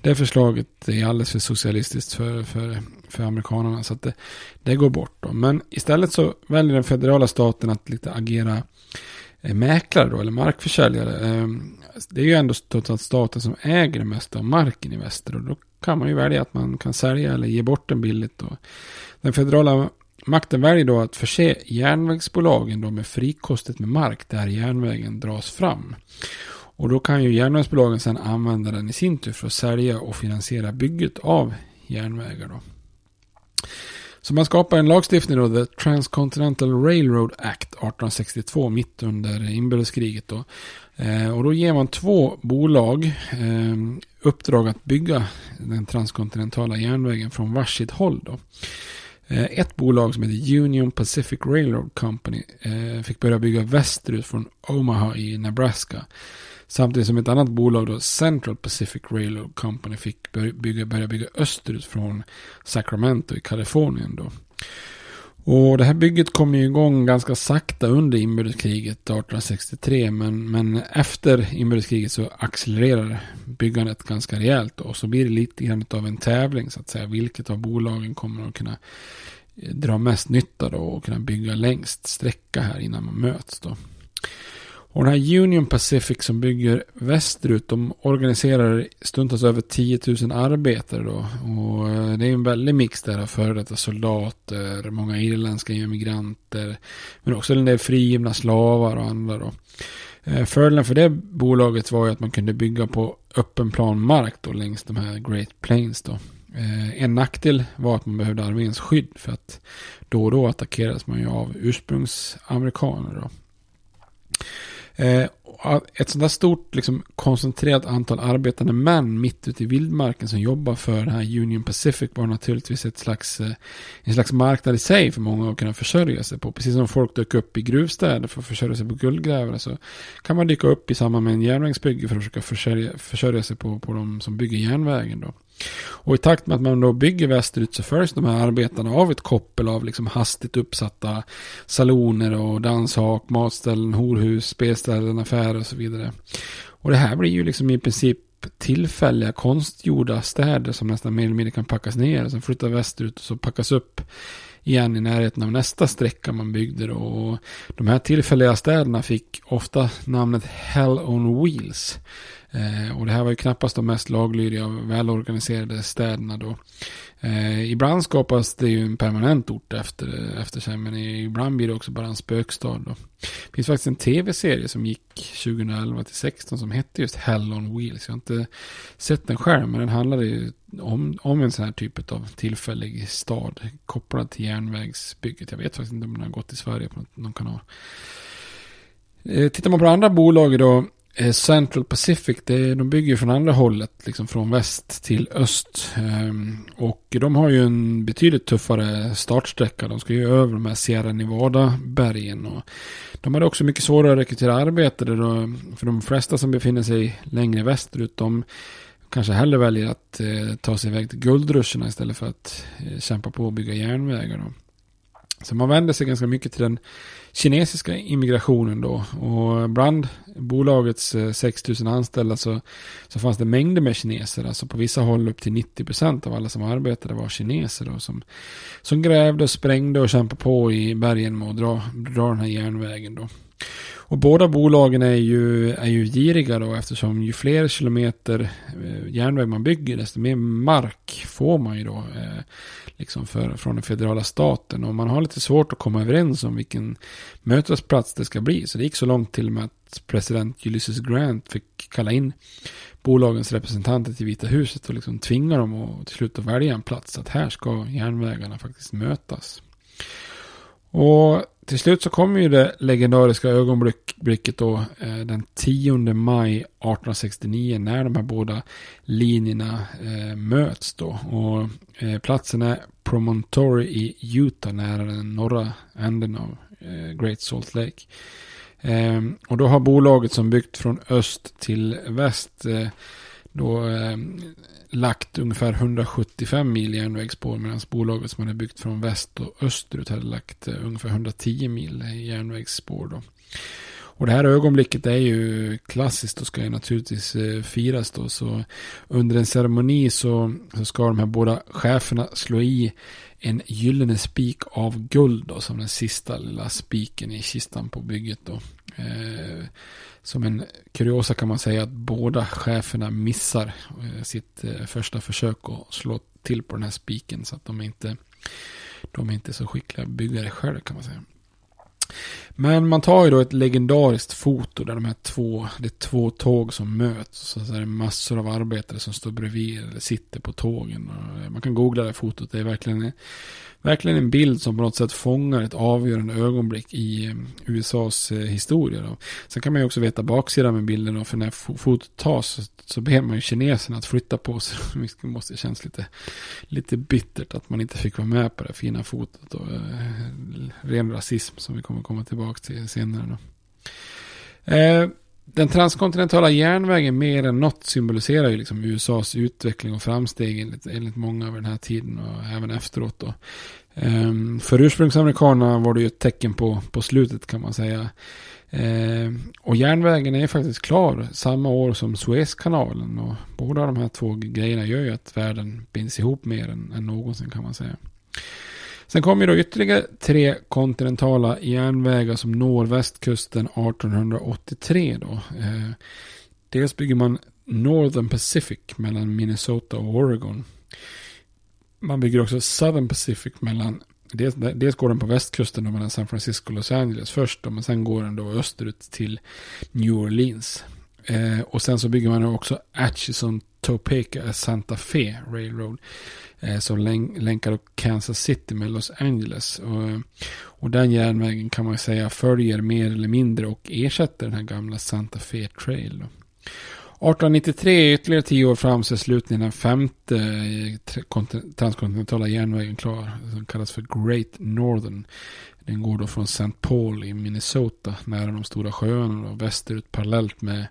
Speaker 1: det förslaget är alldeles för socialistiskt för, för, för amerikanerna så att det, det går bort. Då. Men istället så väljer den federala staten att lite agera eh, Eh, mäklare då, eller markförsäljare. Eh, det är ju ändå staten som äger det mesta av marken i väster och då kan man ju välja att man kan sälja eller ge bort den billigt. Och den federala Makten väljer då att förse järnvägsbolagen då med frikostigt med mark där järnvägen dras fram. Och då kan ju järnvägsbolagen sedan använda den i sin tur för att sälja och finansiera bygget av järnvägar. Då. Så man skapar en lagstiftning då, The Transcontinental Railroad Act 1862, mitt under inbördeskriget då. Eh, och då ger man två bolag eh, uppdrag att bygga den transkontinentala järnvägen från varsitt håll då. Eh, ett bolag som heter Union Pacific Railroad Company eh, fick börja bygga västerut från Omaha i Nebraska. Samtidigt som ett annat bolag då, Central Pacific Railroad Company fick bygga, börja bygga österut från Sacramento i Kalifornien då. Och det här bygget kom ju igång ganska sakta under inbördeskriget 1863. Men, men efter inbördeskriget så accelererar byggandet ganska rejält. Och så blir det lite grann av en tävling så att säga. Vilket av bolagen kommer att kunna eh, dra mest nytta då och kunna bygga längst sträcka här innan man möts då. Och den här Union Pacific som bygger västerut, de organiserar stundtals över 10 000 arbetare då. Och eh, det är en väldig mix där av före detta soldater, många irländska immigranter, men också en del frigivna slavar och andra då. Eh, fördelen för det bolaget var ju att man kunde bygga på öppen plan mark då längs de här Great Plains då. Eh, en nackdel var att man behövde arméns skydd för att då och då attackeras man ju av ursprungsamerikaner då. Eh, ett sådant där stort liksom, koncentrerat antal arbetande män mitt ute i vildmarken som jobbar för den här Union Pacific var naturligtvis ett slags, eh, en slags marknad i sig för många att kunna försörja sig på. Precis som folk dök upp i gruvstäder för att försörja sig på guldgrävare så kan man dyka upp i samband med en järnvägsbygge för att försöka försörja, försörja sig på, på de som bygger järnvägen. Då. Och i takt med att man då bygger västerut så följs de här arbetarna av ett koppel av liksom hastigt uppsatta saloner och danshak, matställen, horhus, spelställen, affärer och så vidare. Och det här blir ju liksom i princip tillfälliga konstgjorda städer som nästan mer eller mindre kan packas ner. Sen flyttar västerut och så packas upp igen i närheten av nästa sträcka man byggde. Då. Och de här tillfälliga städerna fick ofta namnet Hell on Wheels. Eh, och det här var ju knappast de mest laglydiga och välorganiserade städerna då. Eh, ibland skapas det ju en permanent ort efter, efter sig, men ibland blir det också bara en spökstad. Då. Det finns faktiskt en tv-serie som gick 2011 till 16 som hette just Hell on Wheels. Jag har inte sett den själv, men den handlade ju om, om en sån här typ av tillfällig stad kopplad till järnvägsbygget. Jag vet faktiskt inte om den har gått i Sverige på någon kanal. Eh, tittar man på andra bolag då Eh, Central Pacific, det, de bygger från andra hållet, liksom från väst till öst. Ehm, och de har ju en betydligt tuffare startsträcka. De ska ju över de här Sierra Nevada-bergen. Och de hade också mycket svårare att rekrytera arbetare. Då, för de flesta som befinner sig längre västerut, de kanske hellre väljer att eh, ta sig iväg till guldruscherna istället för att eh, kämpa på och bygga järnvägar. Då. Så man vänder sig ganska mycket till den kinesiska immigrationen då. Och bland bolagets eh, 6000 anställda så, så fanns det mängder med kineser. Alltså på vissa håll upp till 90% av alla som arbetade var kineser då. Som, som grävde och sprängde och kämpade på i bergen med att dra, dra den här järnvägen då. Och båda bolagen är ju, är ju giriga då eftersom ju fler kilometer eh, järnväg man bygger desto mer mark får man ju då eh, liksom för, från den federala staten. Och man har lite svårt att komma överens om vilken mötesplats det ska bli. Så det gick så långt till och med att president Ulysses Grant fick kalla in bolagens representanter till Vita huset och liksom tvinga dem att till slut att välja en plats. Att här ska järnvägarna faktiskt mötas. Och till slut så kommer ju det legendariska ögonblicket då eh, den 10 maj 1869 när de här båda linjerna eh, möts då. Och eh, platsen är Promontory i Utah nära den norra änden av eh, Great Salt Lake. Ehm, och då har bolaget som byggt från öst till väst eh, då eh, lagt ungefär 175 mil järnvägsspår medan bolaget som hade byggt från väst och österut hade lagt eh, ungefär 110 mil järnvägsspår. Då. Och det här ögonblicket är ju klassiskt och ska ju naturligtvis eh, firas då. Så under en ceremoni så, så ska de här båda cheferna slå i en gyllene spik av guld då, som den sista lilla spiken i kistan på bygget då. Eh, som en kuriosa kan man säga att båda cheferna missar eh, sitt eh, första försök att slå till på den här spiken. Så att de är inte, de är inte så skickliga byggare själv kan man säga. Men man tar ju då ett legendariskt foto där de här två, det är två tåg som möts. Och så är det massor av arbetare som står bredvid eller sitter på tågen. Eh, man kan googla det fotot, det är verkligen verkligen en bild som på något sätt fångar ett avgörande ögonblick i eh, USAs eh, historia. Då. Sen kan man ju också veta baksidan med bilden då, för när fotot tas så, så ber man ju kineserna att flytta på sig. Det måste kännas lite, lite bittert att man inte fick vara med på det fina fotot. Och, eh, ren rasism som vi kommer komma tillbaka till senare. Då. Eh, den transkontinentala järnvägen mer än något symboliserar ju liksom USAs utveckling och framsteg enligt, enligt många över den här tiden och även efteråt då. Ehm, för ursprungsamerikanerna var det ju ett tecken på, på slutet kan man säga. Ehm, och järnvägen är faktiskt klar samma år som Suezkanalen och båda de här två grejerna gör ju att världen binds ihop mer än, än någonsin kan man säga. Sen kommer då ytterligare tre kontinentala järnvägar som når västkusten 1883. Då. Eh, dels bygger man Northern Pacific mellan Minnesota och Oregon. Man bygger också Southern Pacific mellan Dels, dels går den på västkusten då mellan San Francisco och Los Angeles först då, men sen går den då österut till New Orleans. Eh, och sen så bygger man också Atchison Topeka Santa Fe Railroad. Eh, som länkar Kansas City med Los Angeles. Och, och den järnvägen kan man säga följer mer eller mindre och ersätter den här gamla Santa Fe Trail. Då. 1893, ytterligare tio år fram, så är slutligen den femte transkontinentala järnvägen klar. Som kallas för Great Northern. Den går då från St. Paul i Minnesota, nära de stora sjöarna, och västerut parallellt med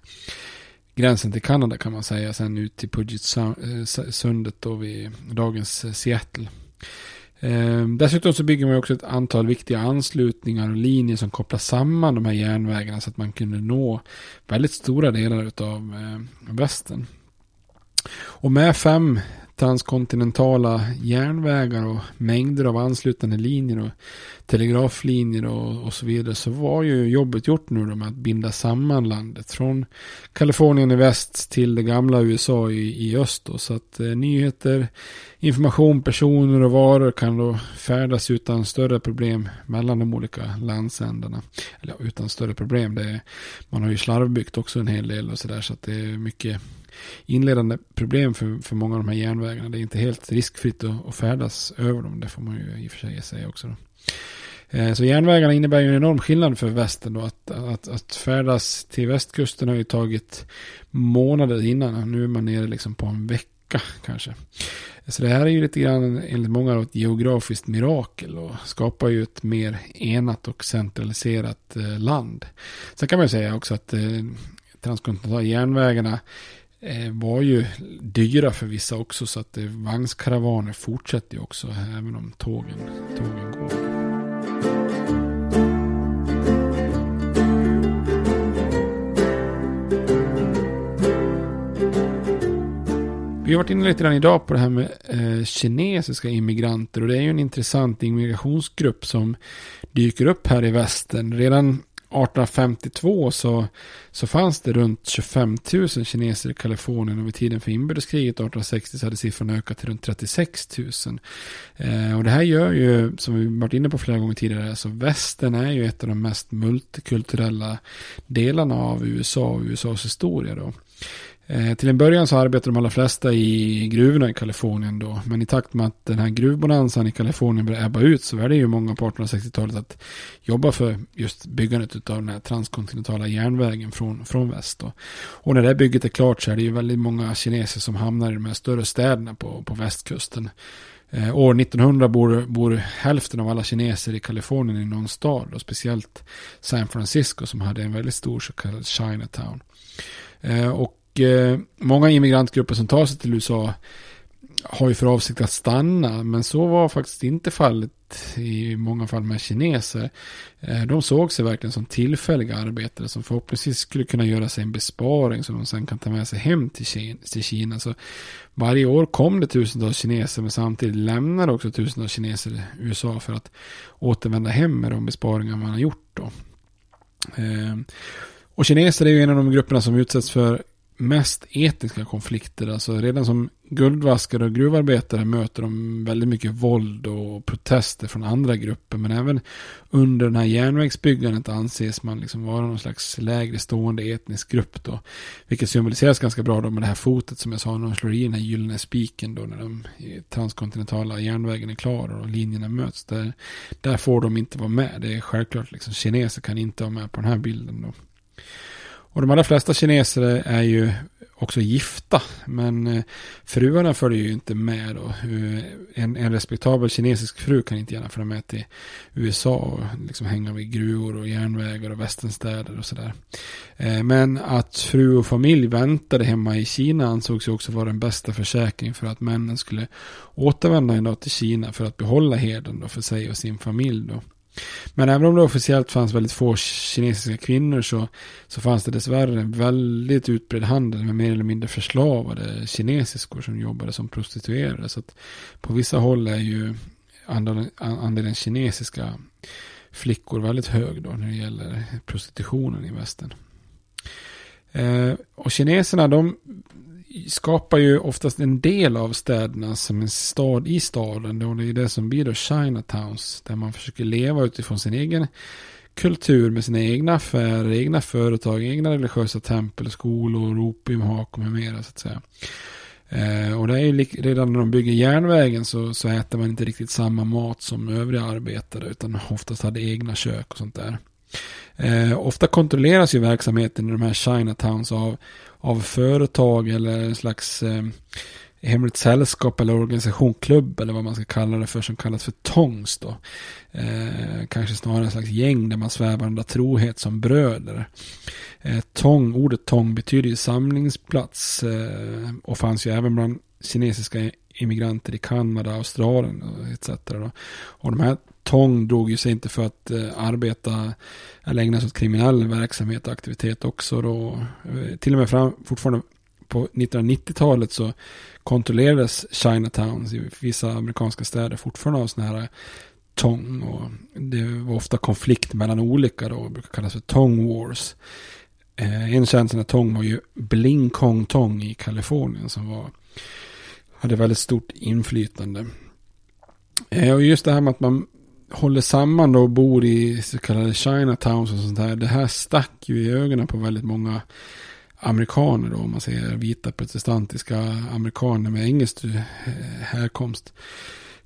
Speaker 1: gränsen till Kanada kan man säga. Sen ut till Puget eh, sundet då vid dagens eh, Seattle. Ehm, dessutom så bygger man också ett antal viktiga anslutningar och linjer som kopplar samman de här järnvägarna så att man kunde nå väldigt stora delar av eh, västern. Och med fem transkontinentala järnvägar och mängder av anslutande linjer och telegraflinjer och, och så vidare så var ju jobbet gjort nu då med att binda samman landet från Kalifornien i väst till det gamla USA i, i öst. Då, så att eh, nyheter, information, personer och varor kan då färdas utan större problem mellan de olika landsändarna. Eller utan större problem, det är, man har ju slarvbyggt också en hel del och sådär så att det är mycket inledande problem för, för många av de här järnvägarna. Det är inte helt riskfritt att, att färdas över dem. Det får man ju i och för sig säga också. Då. Eh, så järnvägarna innebär ju en enorm skillnad för västen. då. Att, att, att färdas till västkusten har ju tagit månader innan. Nu är man nere liksom på en vecka kanske. Så det här är ju lite grann enligt många ett geografiskt mirakel och skapar ju ett mer enat och centraliserat eh, land. Sen kan man ju säga också att eh, transkontinentala järnvägarna Eh, var ju dyra för vissa också så att eh, vagnskaravaner fortsätter ju också även om tågen, tågen går. Vi har varit inne lite grann idag på det här med eh, kinesiska immigranter och det är ju en intressant immigrationsgrupp som dyker upp här i västern. Redan 1852 så, så fanns det runt 25 000 kineser i Kalifornien och vid tiden för inbördeskriget 1860 så hade siffran ökat till runt 36 000. Eh, och det här gör ju, som vi varit inne på flera gånger tidigare, så västern är ju ett av de mest multikulturella delarna av USA och USAs historia då. Eh, till en början så arbetade de allra flesta i gruvorna i Kalifornien då. Men i takt med att den här gruvbonanzan i Kalifornien började ebba ut så väljer ju många på 1860-talet att jobba för just byggandet av den här transkontinentala järnvägen från, från väst. Då. Och när det bygget är klart så är det ju väldigt många kineser som hamnar i de här större städerna på, på västkusten. Eh, år 1900 bor, bor hälften av alla kineser i Kalifornien i någon stad. Och speciellt San Francisco som hade en väldigt stor så kallad Chinatown. Eh, och Eh, många immigrantgrupper som tar sig till USA har ju för avsikt att stanna. Men så var faktiskt inte fallet i många fall med kineser. Eh, de såg sig verkligen som tillfälliga arbetare som förhoppningsvis skulle kunna göra sig en besparing som de sen kan ta med sig hem till Kina. Så varje år kom det tusentals kineser men samtidigt lämnade också tusentals kineser USA för att återvända hem med de besparingar man har gjort. Då. Eh, och kineser är ju en av de grupperna som utsätts för mest etniska konflikter. Alltså redan som guldvaskare och gruvarbetare möter de väldigt mycket våld och protester från andra grupper. Men även under den här järnvägsbyggandet anses man liksom vara någon slags lägre stående etnisk grupp då. Vilket symboliseras ganska bra då med det här fotet som jag sa när de slår i den här gyllene spiken då när de transkontinentala järnvägen är klar och linjerna möts. Där, där får de inte vara med. Det är självklart liksom kineser kan inte vara med på den här bilden då. Och de allra flesta kineser är ju också gifta. Men eh, fruarna följer ju inte med då. Eh, en, en respektabel kinesisk fru kan inte gärna följa med till USA och liksom hänga vid gruvor och järnvägar och västernstäder och sådär. Eh, men att fru och familj väntade hemma i Kina ansågs ju också vara den bästa försäkringen för att männen skulle återvända en dag till Kina för att behålla heden då för sig och sin familj då. Men även om det officiellt fanns väldigt få kinesiska kvinnor så, så fanns det dessvärre en väldigt utbredd handel med mer eller mindre förslavade kinesiskor som jobbade som prostituerade. Så att på vissa håll är ju andelen, andelen kinesiska flickor väldigt hög då när det gäller prostitutionen i västern. Eh, och kineserna de skapar ju oftast en del av städerna som en stad i staden. Och det är det som blir då Chinatowns. Där man försöker leva utifrån sin egen kultur med sina egna affärer, egna företag, egna religiösa tempel, skolor, opiumhak och med mera så att säga. Eh, och det är ju redan när de bygger järnvägen så, så äter man inte riktigt samma mat som övriga arbetare utan oftast hade egna kök och sånt där. Eh, ofta kontrolleras ju verksamheten i de här Chinatowns av, av företag eller en slags eh, hemligt sällskap eller organisationklubb eller vad man ska kalla det för som kallas för tongs då. Eh, kanske snarare en slags gäng där man svävar under trohet som bröder. Eh, tong, ordet tong betyder ju samlingsplats eh, och fanns ju även bland kinesiska immigranter i Kanada, Australien etc. Då. Och de här Tong drog ju sig inte för att eh, arbeta eller ägna sig åt kriminell verksamhet och aktivitet också då. Eh, till och med fram, fortfarande på 1990-talet så kontrollerades Chinatowns i vissa amerikanska städer fortfarande av sådana här eh, Tong. Och det var ofta konflikt mellan olika då, brukar kallas för Tong Wars. Eh, en känd sån Tong var ju Bling Kong Tong i Kalifornien som var, hade väldigt stort inflytande. Eh, och just det här med att man håller samman då och bor i så kallade Chinatowns och sånt här. Det här stack ju i ögonen på väldigt många amerikaner då, om man säger vita protestantiska amerikaner med engelsk eh, härkomst.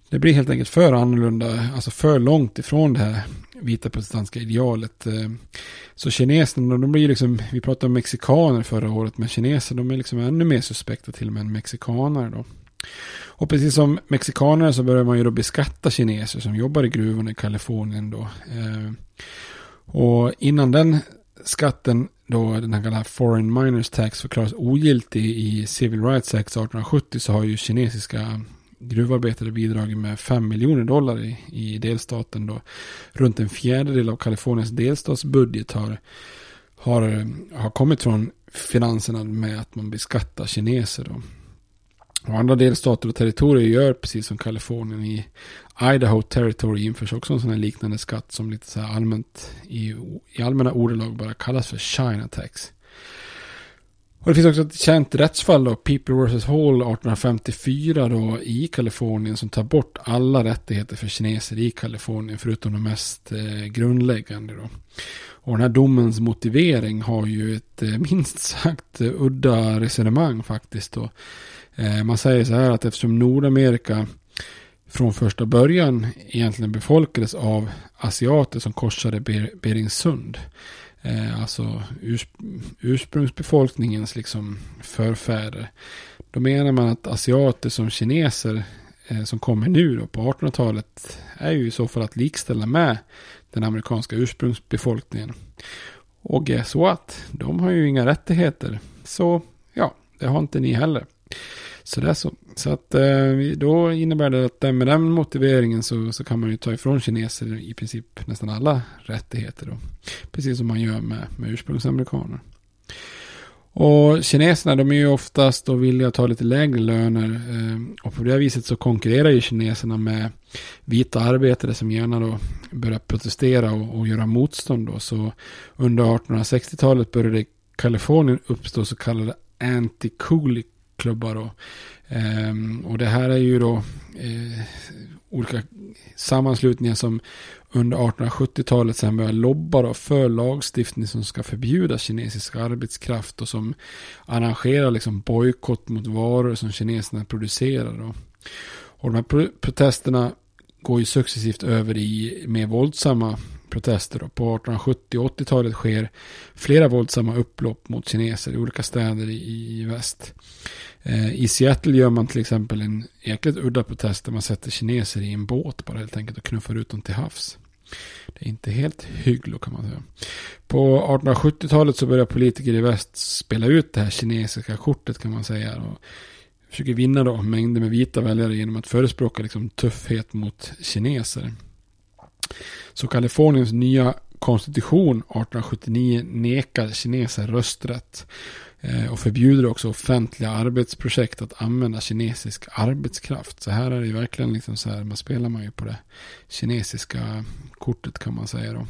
Speaker 1: Det blir helt enkelt för annorlunda, alltså för långt ifrån det här vita protestantiska idealet. Eh, så kineserna, de blir liksom, vi pratade om mexikaner förra året, men kineser de är liksom ännu mer suspekta till och med än mexikaner då. Och precis som mexikaner så börjar man ju då beskatta kineser som jobbar i gruvorna i Kalifornien då. Eh, och innan den skatten då den här kallade Foreign Miners Tax förklaras ogiltig i Civil Rights Act 1870 så har ju kinesiska gruvarbetare bidragit med 5 miljoner dollar i, i delstaten då. Runt en fjärdedel av Kaliforniens delstatsbudget har, har, har kommit från finanserna med att man beskattar kineser då. Och andra delstater och territorier gör precis som Kalifornien. I Idaho Territory införs också en sån här liknande skatt som lite så här allmänt i, i allmänna ordalag bara kallas för China tax. Och det finns också ett känt rättsfall då, People vs. Hall 1854 då i Kalifornien som tar bort alla rättigheter för kineser i Kalifornien förutom de mest eh, grundläggande då. Och den här domens motivering har ju ett eh, minst sagt eh, udda resonemang faktiskt då. Eh, man säger så här att eftersom Nordamerika från första början egentligen befolkades av asiater som korsade Ber Beringsund. Eh, alltså ursprungsbefolkningens liksom förfäder. Då menar man att asiater som kineser eh, som kommer nu då på 1800-talet är ju i så fall att likställa med den amerikanska ursprungsbefolkningen. Och guess what? De har ju inga rättigheter. Så ja, det har inte ni heller. Så det är så. Så att eh, då innebär det att med den motiveringen så, så kan man ju ta ifrån kineser i princip nästan alla rättigheter. Då. Precis som man gör med, med ursprungsamerikaner. Och kineserna de är ju oftast då villiga att ta lite lägre löner. Eh, och på det viset så konkurrerar ju kineserna med vita arbetare som gärna då börjar protestera och, och göra motstånd. Då. Så under 1860-talet började Kalifornien uppstå så kallade Klubbar Och, ehm, och det här är ju då eh, olika sammanslutningar som under 1870-talet sen började lobba då för lagstiftning som ska förbjuda kinesisk arbetskraft och som arrangerar liksom bojkott mot varor som kineserna producerar. Då. Och de här protesterna går ju successivt över i mer våldsamma protester. Och På 1870 och 80-talet sker flera våldsamma upplopp mot kineser i olika städer i, i väst. Eh, I Seattle gör man till exempel en jäkligt udda protest där man sätter kineser i en båt bara helt enkelt och knuffar ut dem till havs. Det är inte helt hygglo kan man säga. På 1870-talet så börjar politiker i väst spela ut det här kinesiska kortet kan man säga. Och försöker vinna då mängder med vita väljare genom att förespråka liksom tuffhet mot kineser. Så Kaliforniens nya konstitution 1879 nekar kineser rösträtt eh, och förbjuder också offentliga arbetsprojekt att använda kinesisk arbetskraft. Så här är det ju verkligen liksom så här, man spelar man ju på det kinesiska kortet kan man säga då.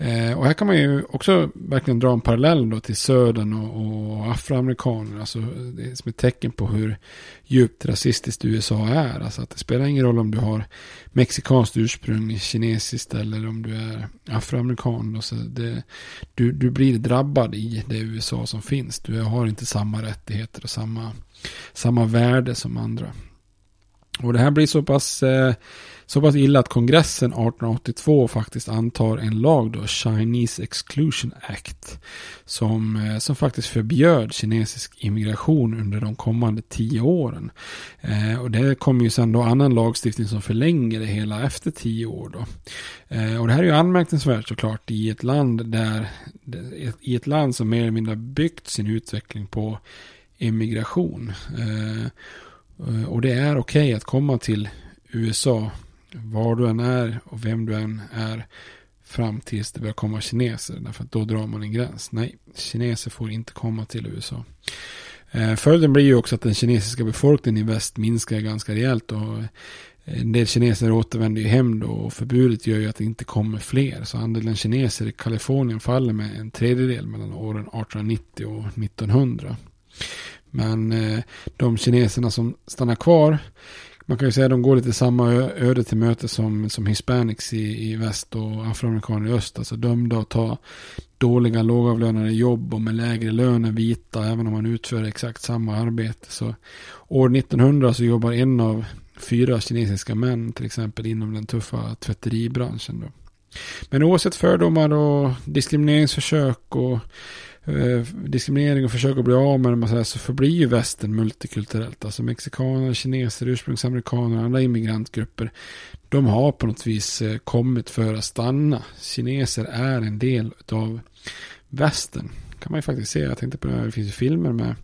Speaker 1: Eh, och här kan man ju också verkligen dra en parallell då till södern och, och afroamerikaner. Alltså det är som ett tecken på hur djupt rasistiskt USA är. Alltså att det spelar ingen roll om du har mexikanskt ursprung, kinesiskt eller om du är afroamerikan. Då, så det, du, du blir drabbad i det USA som finns. Du har inte samma rättigheter och samma, samma värde som andra. Och det här blir så pass eh, så pass illa att kongressen 1882 faktiskt antar en lag då, Chinese Exclusion Act. Som, eh, som faktiskt förbjöd kinesisk immigration under de kommande tio åren. Eh, och det kommer ju sen då annan lagstiftning som förlänger det hela efter tio år då. Eh, och det här är ju anmärkningsvärt såklart i ett land där, i ett land som mer eller mindre byggt sin utveckling på immigration. Eh, Eh, och det är okej okay att komma till USA var du än är och vem du än är fram tills det börjar komma kineser. Därför att då drar man en gräns. Nej, kineser får inte komma till USA. Eh, följden blir ju också att den kinesiska befolkningen i väst minskar ganska rejält. Och eh, en del kineser återvänder ju hem då och förbudet gör ju att det inte kommer fler. Så andelen kineser i Kalifornien faller med en tredjedel mellan åren 1890 och 1900. Men eh, de kineserna som stannar kvar man kan ju säga att de går lite samma öde till möte som, som hispanics i, i väst och afroamerikaner i öst. Alltså dömda att ta dåliga lågavlönade jobb och med lägre lön än vita även om man utför exakt samma arbete. Så år 1900 så jobbar en av fyra kinesiska män till exempel inom den tuffa tvätteribranschen. Då. Men oavsett fördomar och diskrimineringsförsök och Eh, diskriminering och försök att bli av med dem så förblir ju västern multikulturellt. Alltså mexikaner, kineser, ursprungsamerikaner, alla immigrantgrupper. De har på något vis eh, kommit för att stanna. Kineser är en del av västern. Kan man ju faktiskt se. Jag tänkte på det här, det finns ju filmer med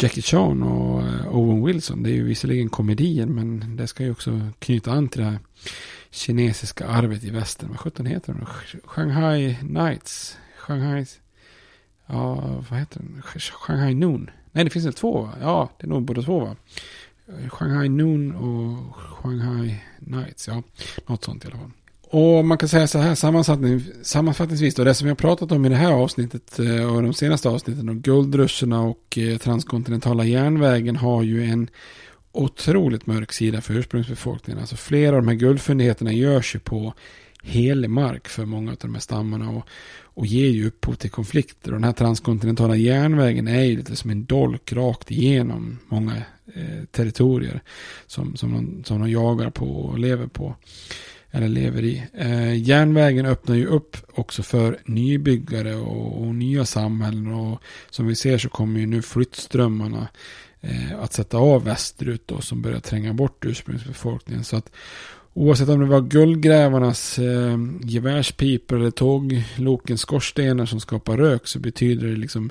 Speaker 1: Jackie Chan och eh, Owen Wilson. Det är ju visserligen komedier men det ska ju också knyta an till det här kinesiska arvet i västern. Vad sjutton heter den? Shanghai Nights. Shanghai Ja, vad heter den? Shanghai Noon. Nej, det finns väl två va? Ja, det är nog båda två va? Shanghai Noon och Shanghai Nights. Ja, något sånt i alla fall. Och man kan säga så här sammanfattningsvis då, det som jag pratat om i det här avsnittet eh, och de senaste avsnitten om guldruscherna och eh, transkontinentala järnvägen har ju en otroligt mörk sida för ursprungsbefolkningen. Alltså flera av de här guldfyndigheterna görs ju på helig mark för många av de här stammarna och, och ger ju upphov till konflikter. Och den här transkontinentala järnvägen är ju lite som en dolk rakt igenom många eh, territorier som, som, de, som de jagar på och lever på. Eller lever i. Eh, järnvägen öppnar ju upp också för nybyggare och, och, nya samhällen. Och som vi ser så kommer ju nu flyttströmmarna eh, att sätta av västerut då, som börjar tränga bort ursprungsbefolkningen. Så att Oavsett om det var guldgrävarnas eh, gevärspipor eller tåglokens skorstenar som skapar rök så betyder det liksom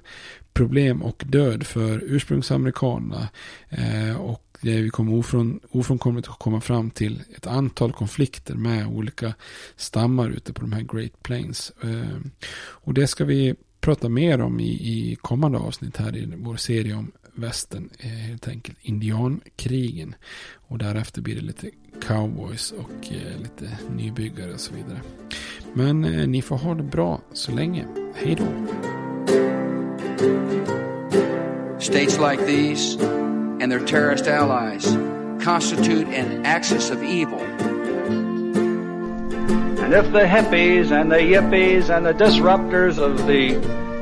Speaker 1: problem och död för ursprungsamerikanerna. Eh, och det vi kommer ofrån, ofrånkomligt att komma fram till ett antal konflikter med olika stammar ute på de här Great Plains. Eh, och det ska vi prata mer om i, i kommande avsnitt här i vår serie om västern, helt enkelt indiankrigen. Och därefter blir det lite cowboys och eh, lite nybyggare och så vidare. Men eh, ni får ha det bra så länge. Hej då!
Speaker 4: States like these and their terrorist allies constitute an axis of evil.
Speaker 3: And if the hippies and the yippies and the disruptors of the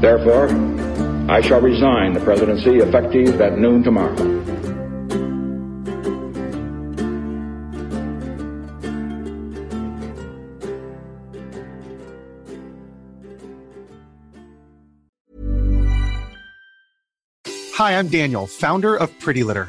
Speaker 5: Therefore, I shall resign the presidency effective at noon tomorrow.
Speaker 6: Hi, I'm Daniel, founder of Pretty Litter.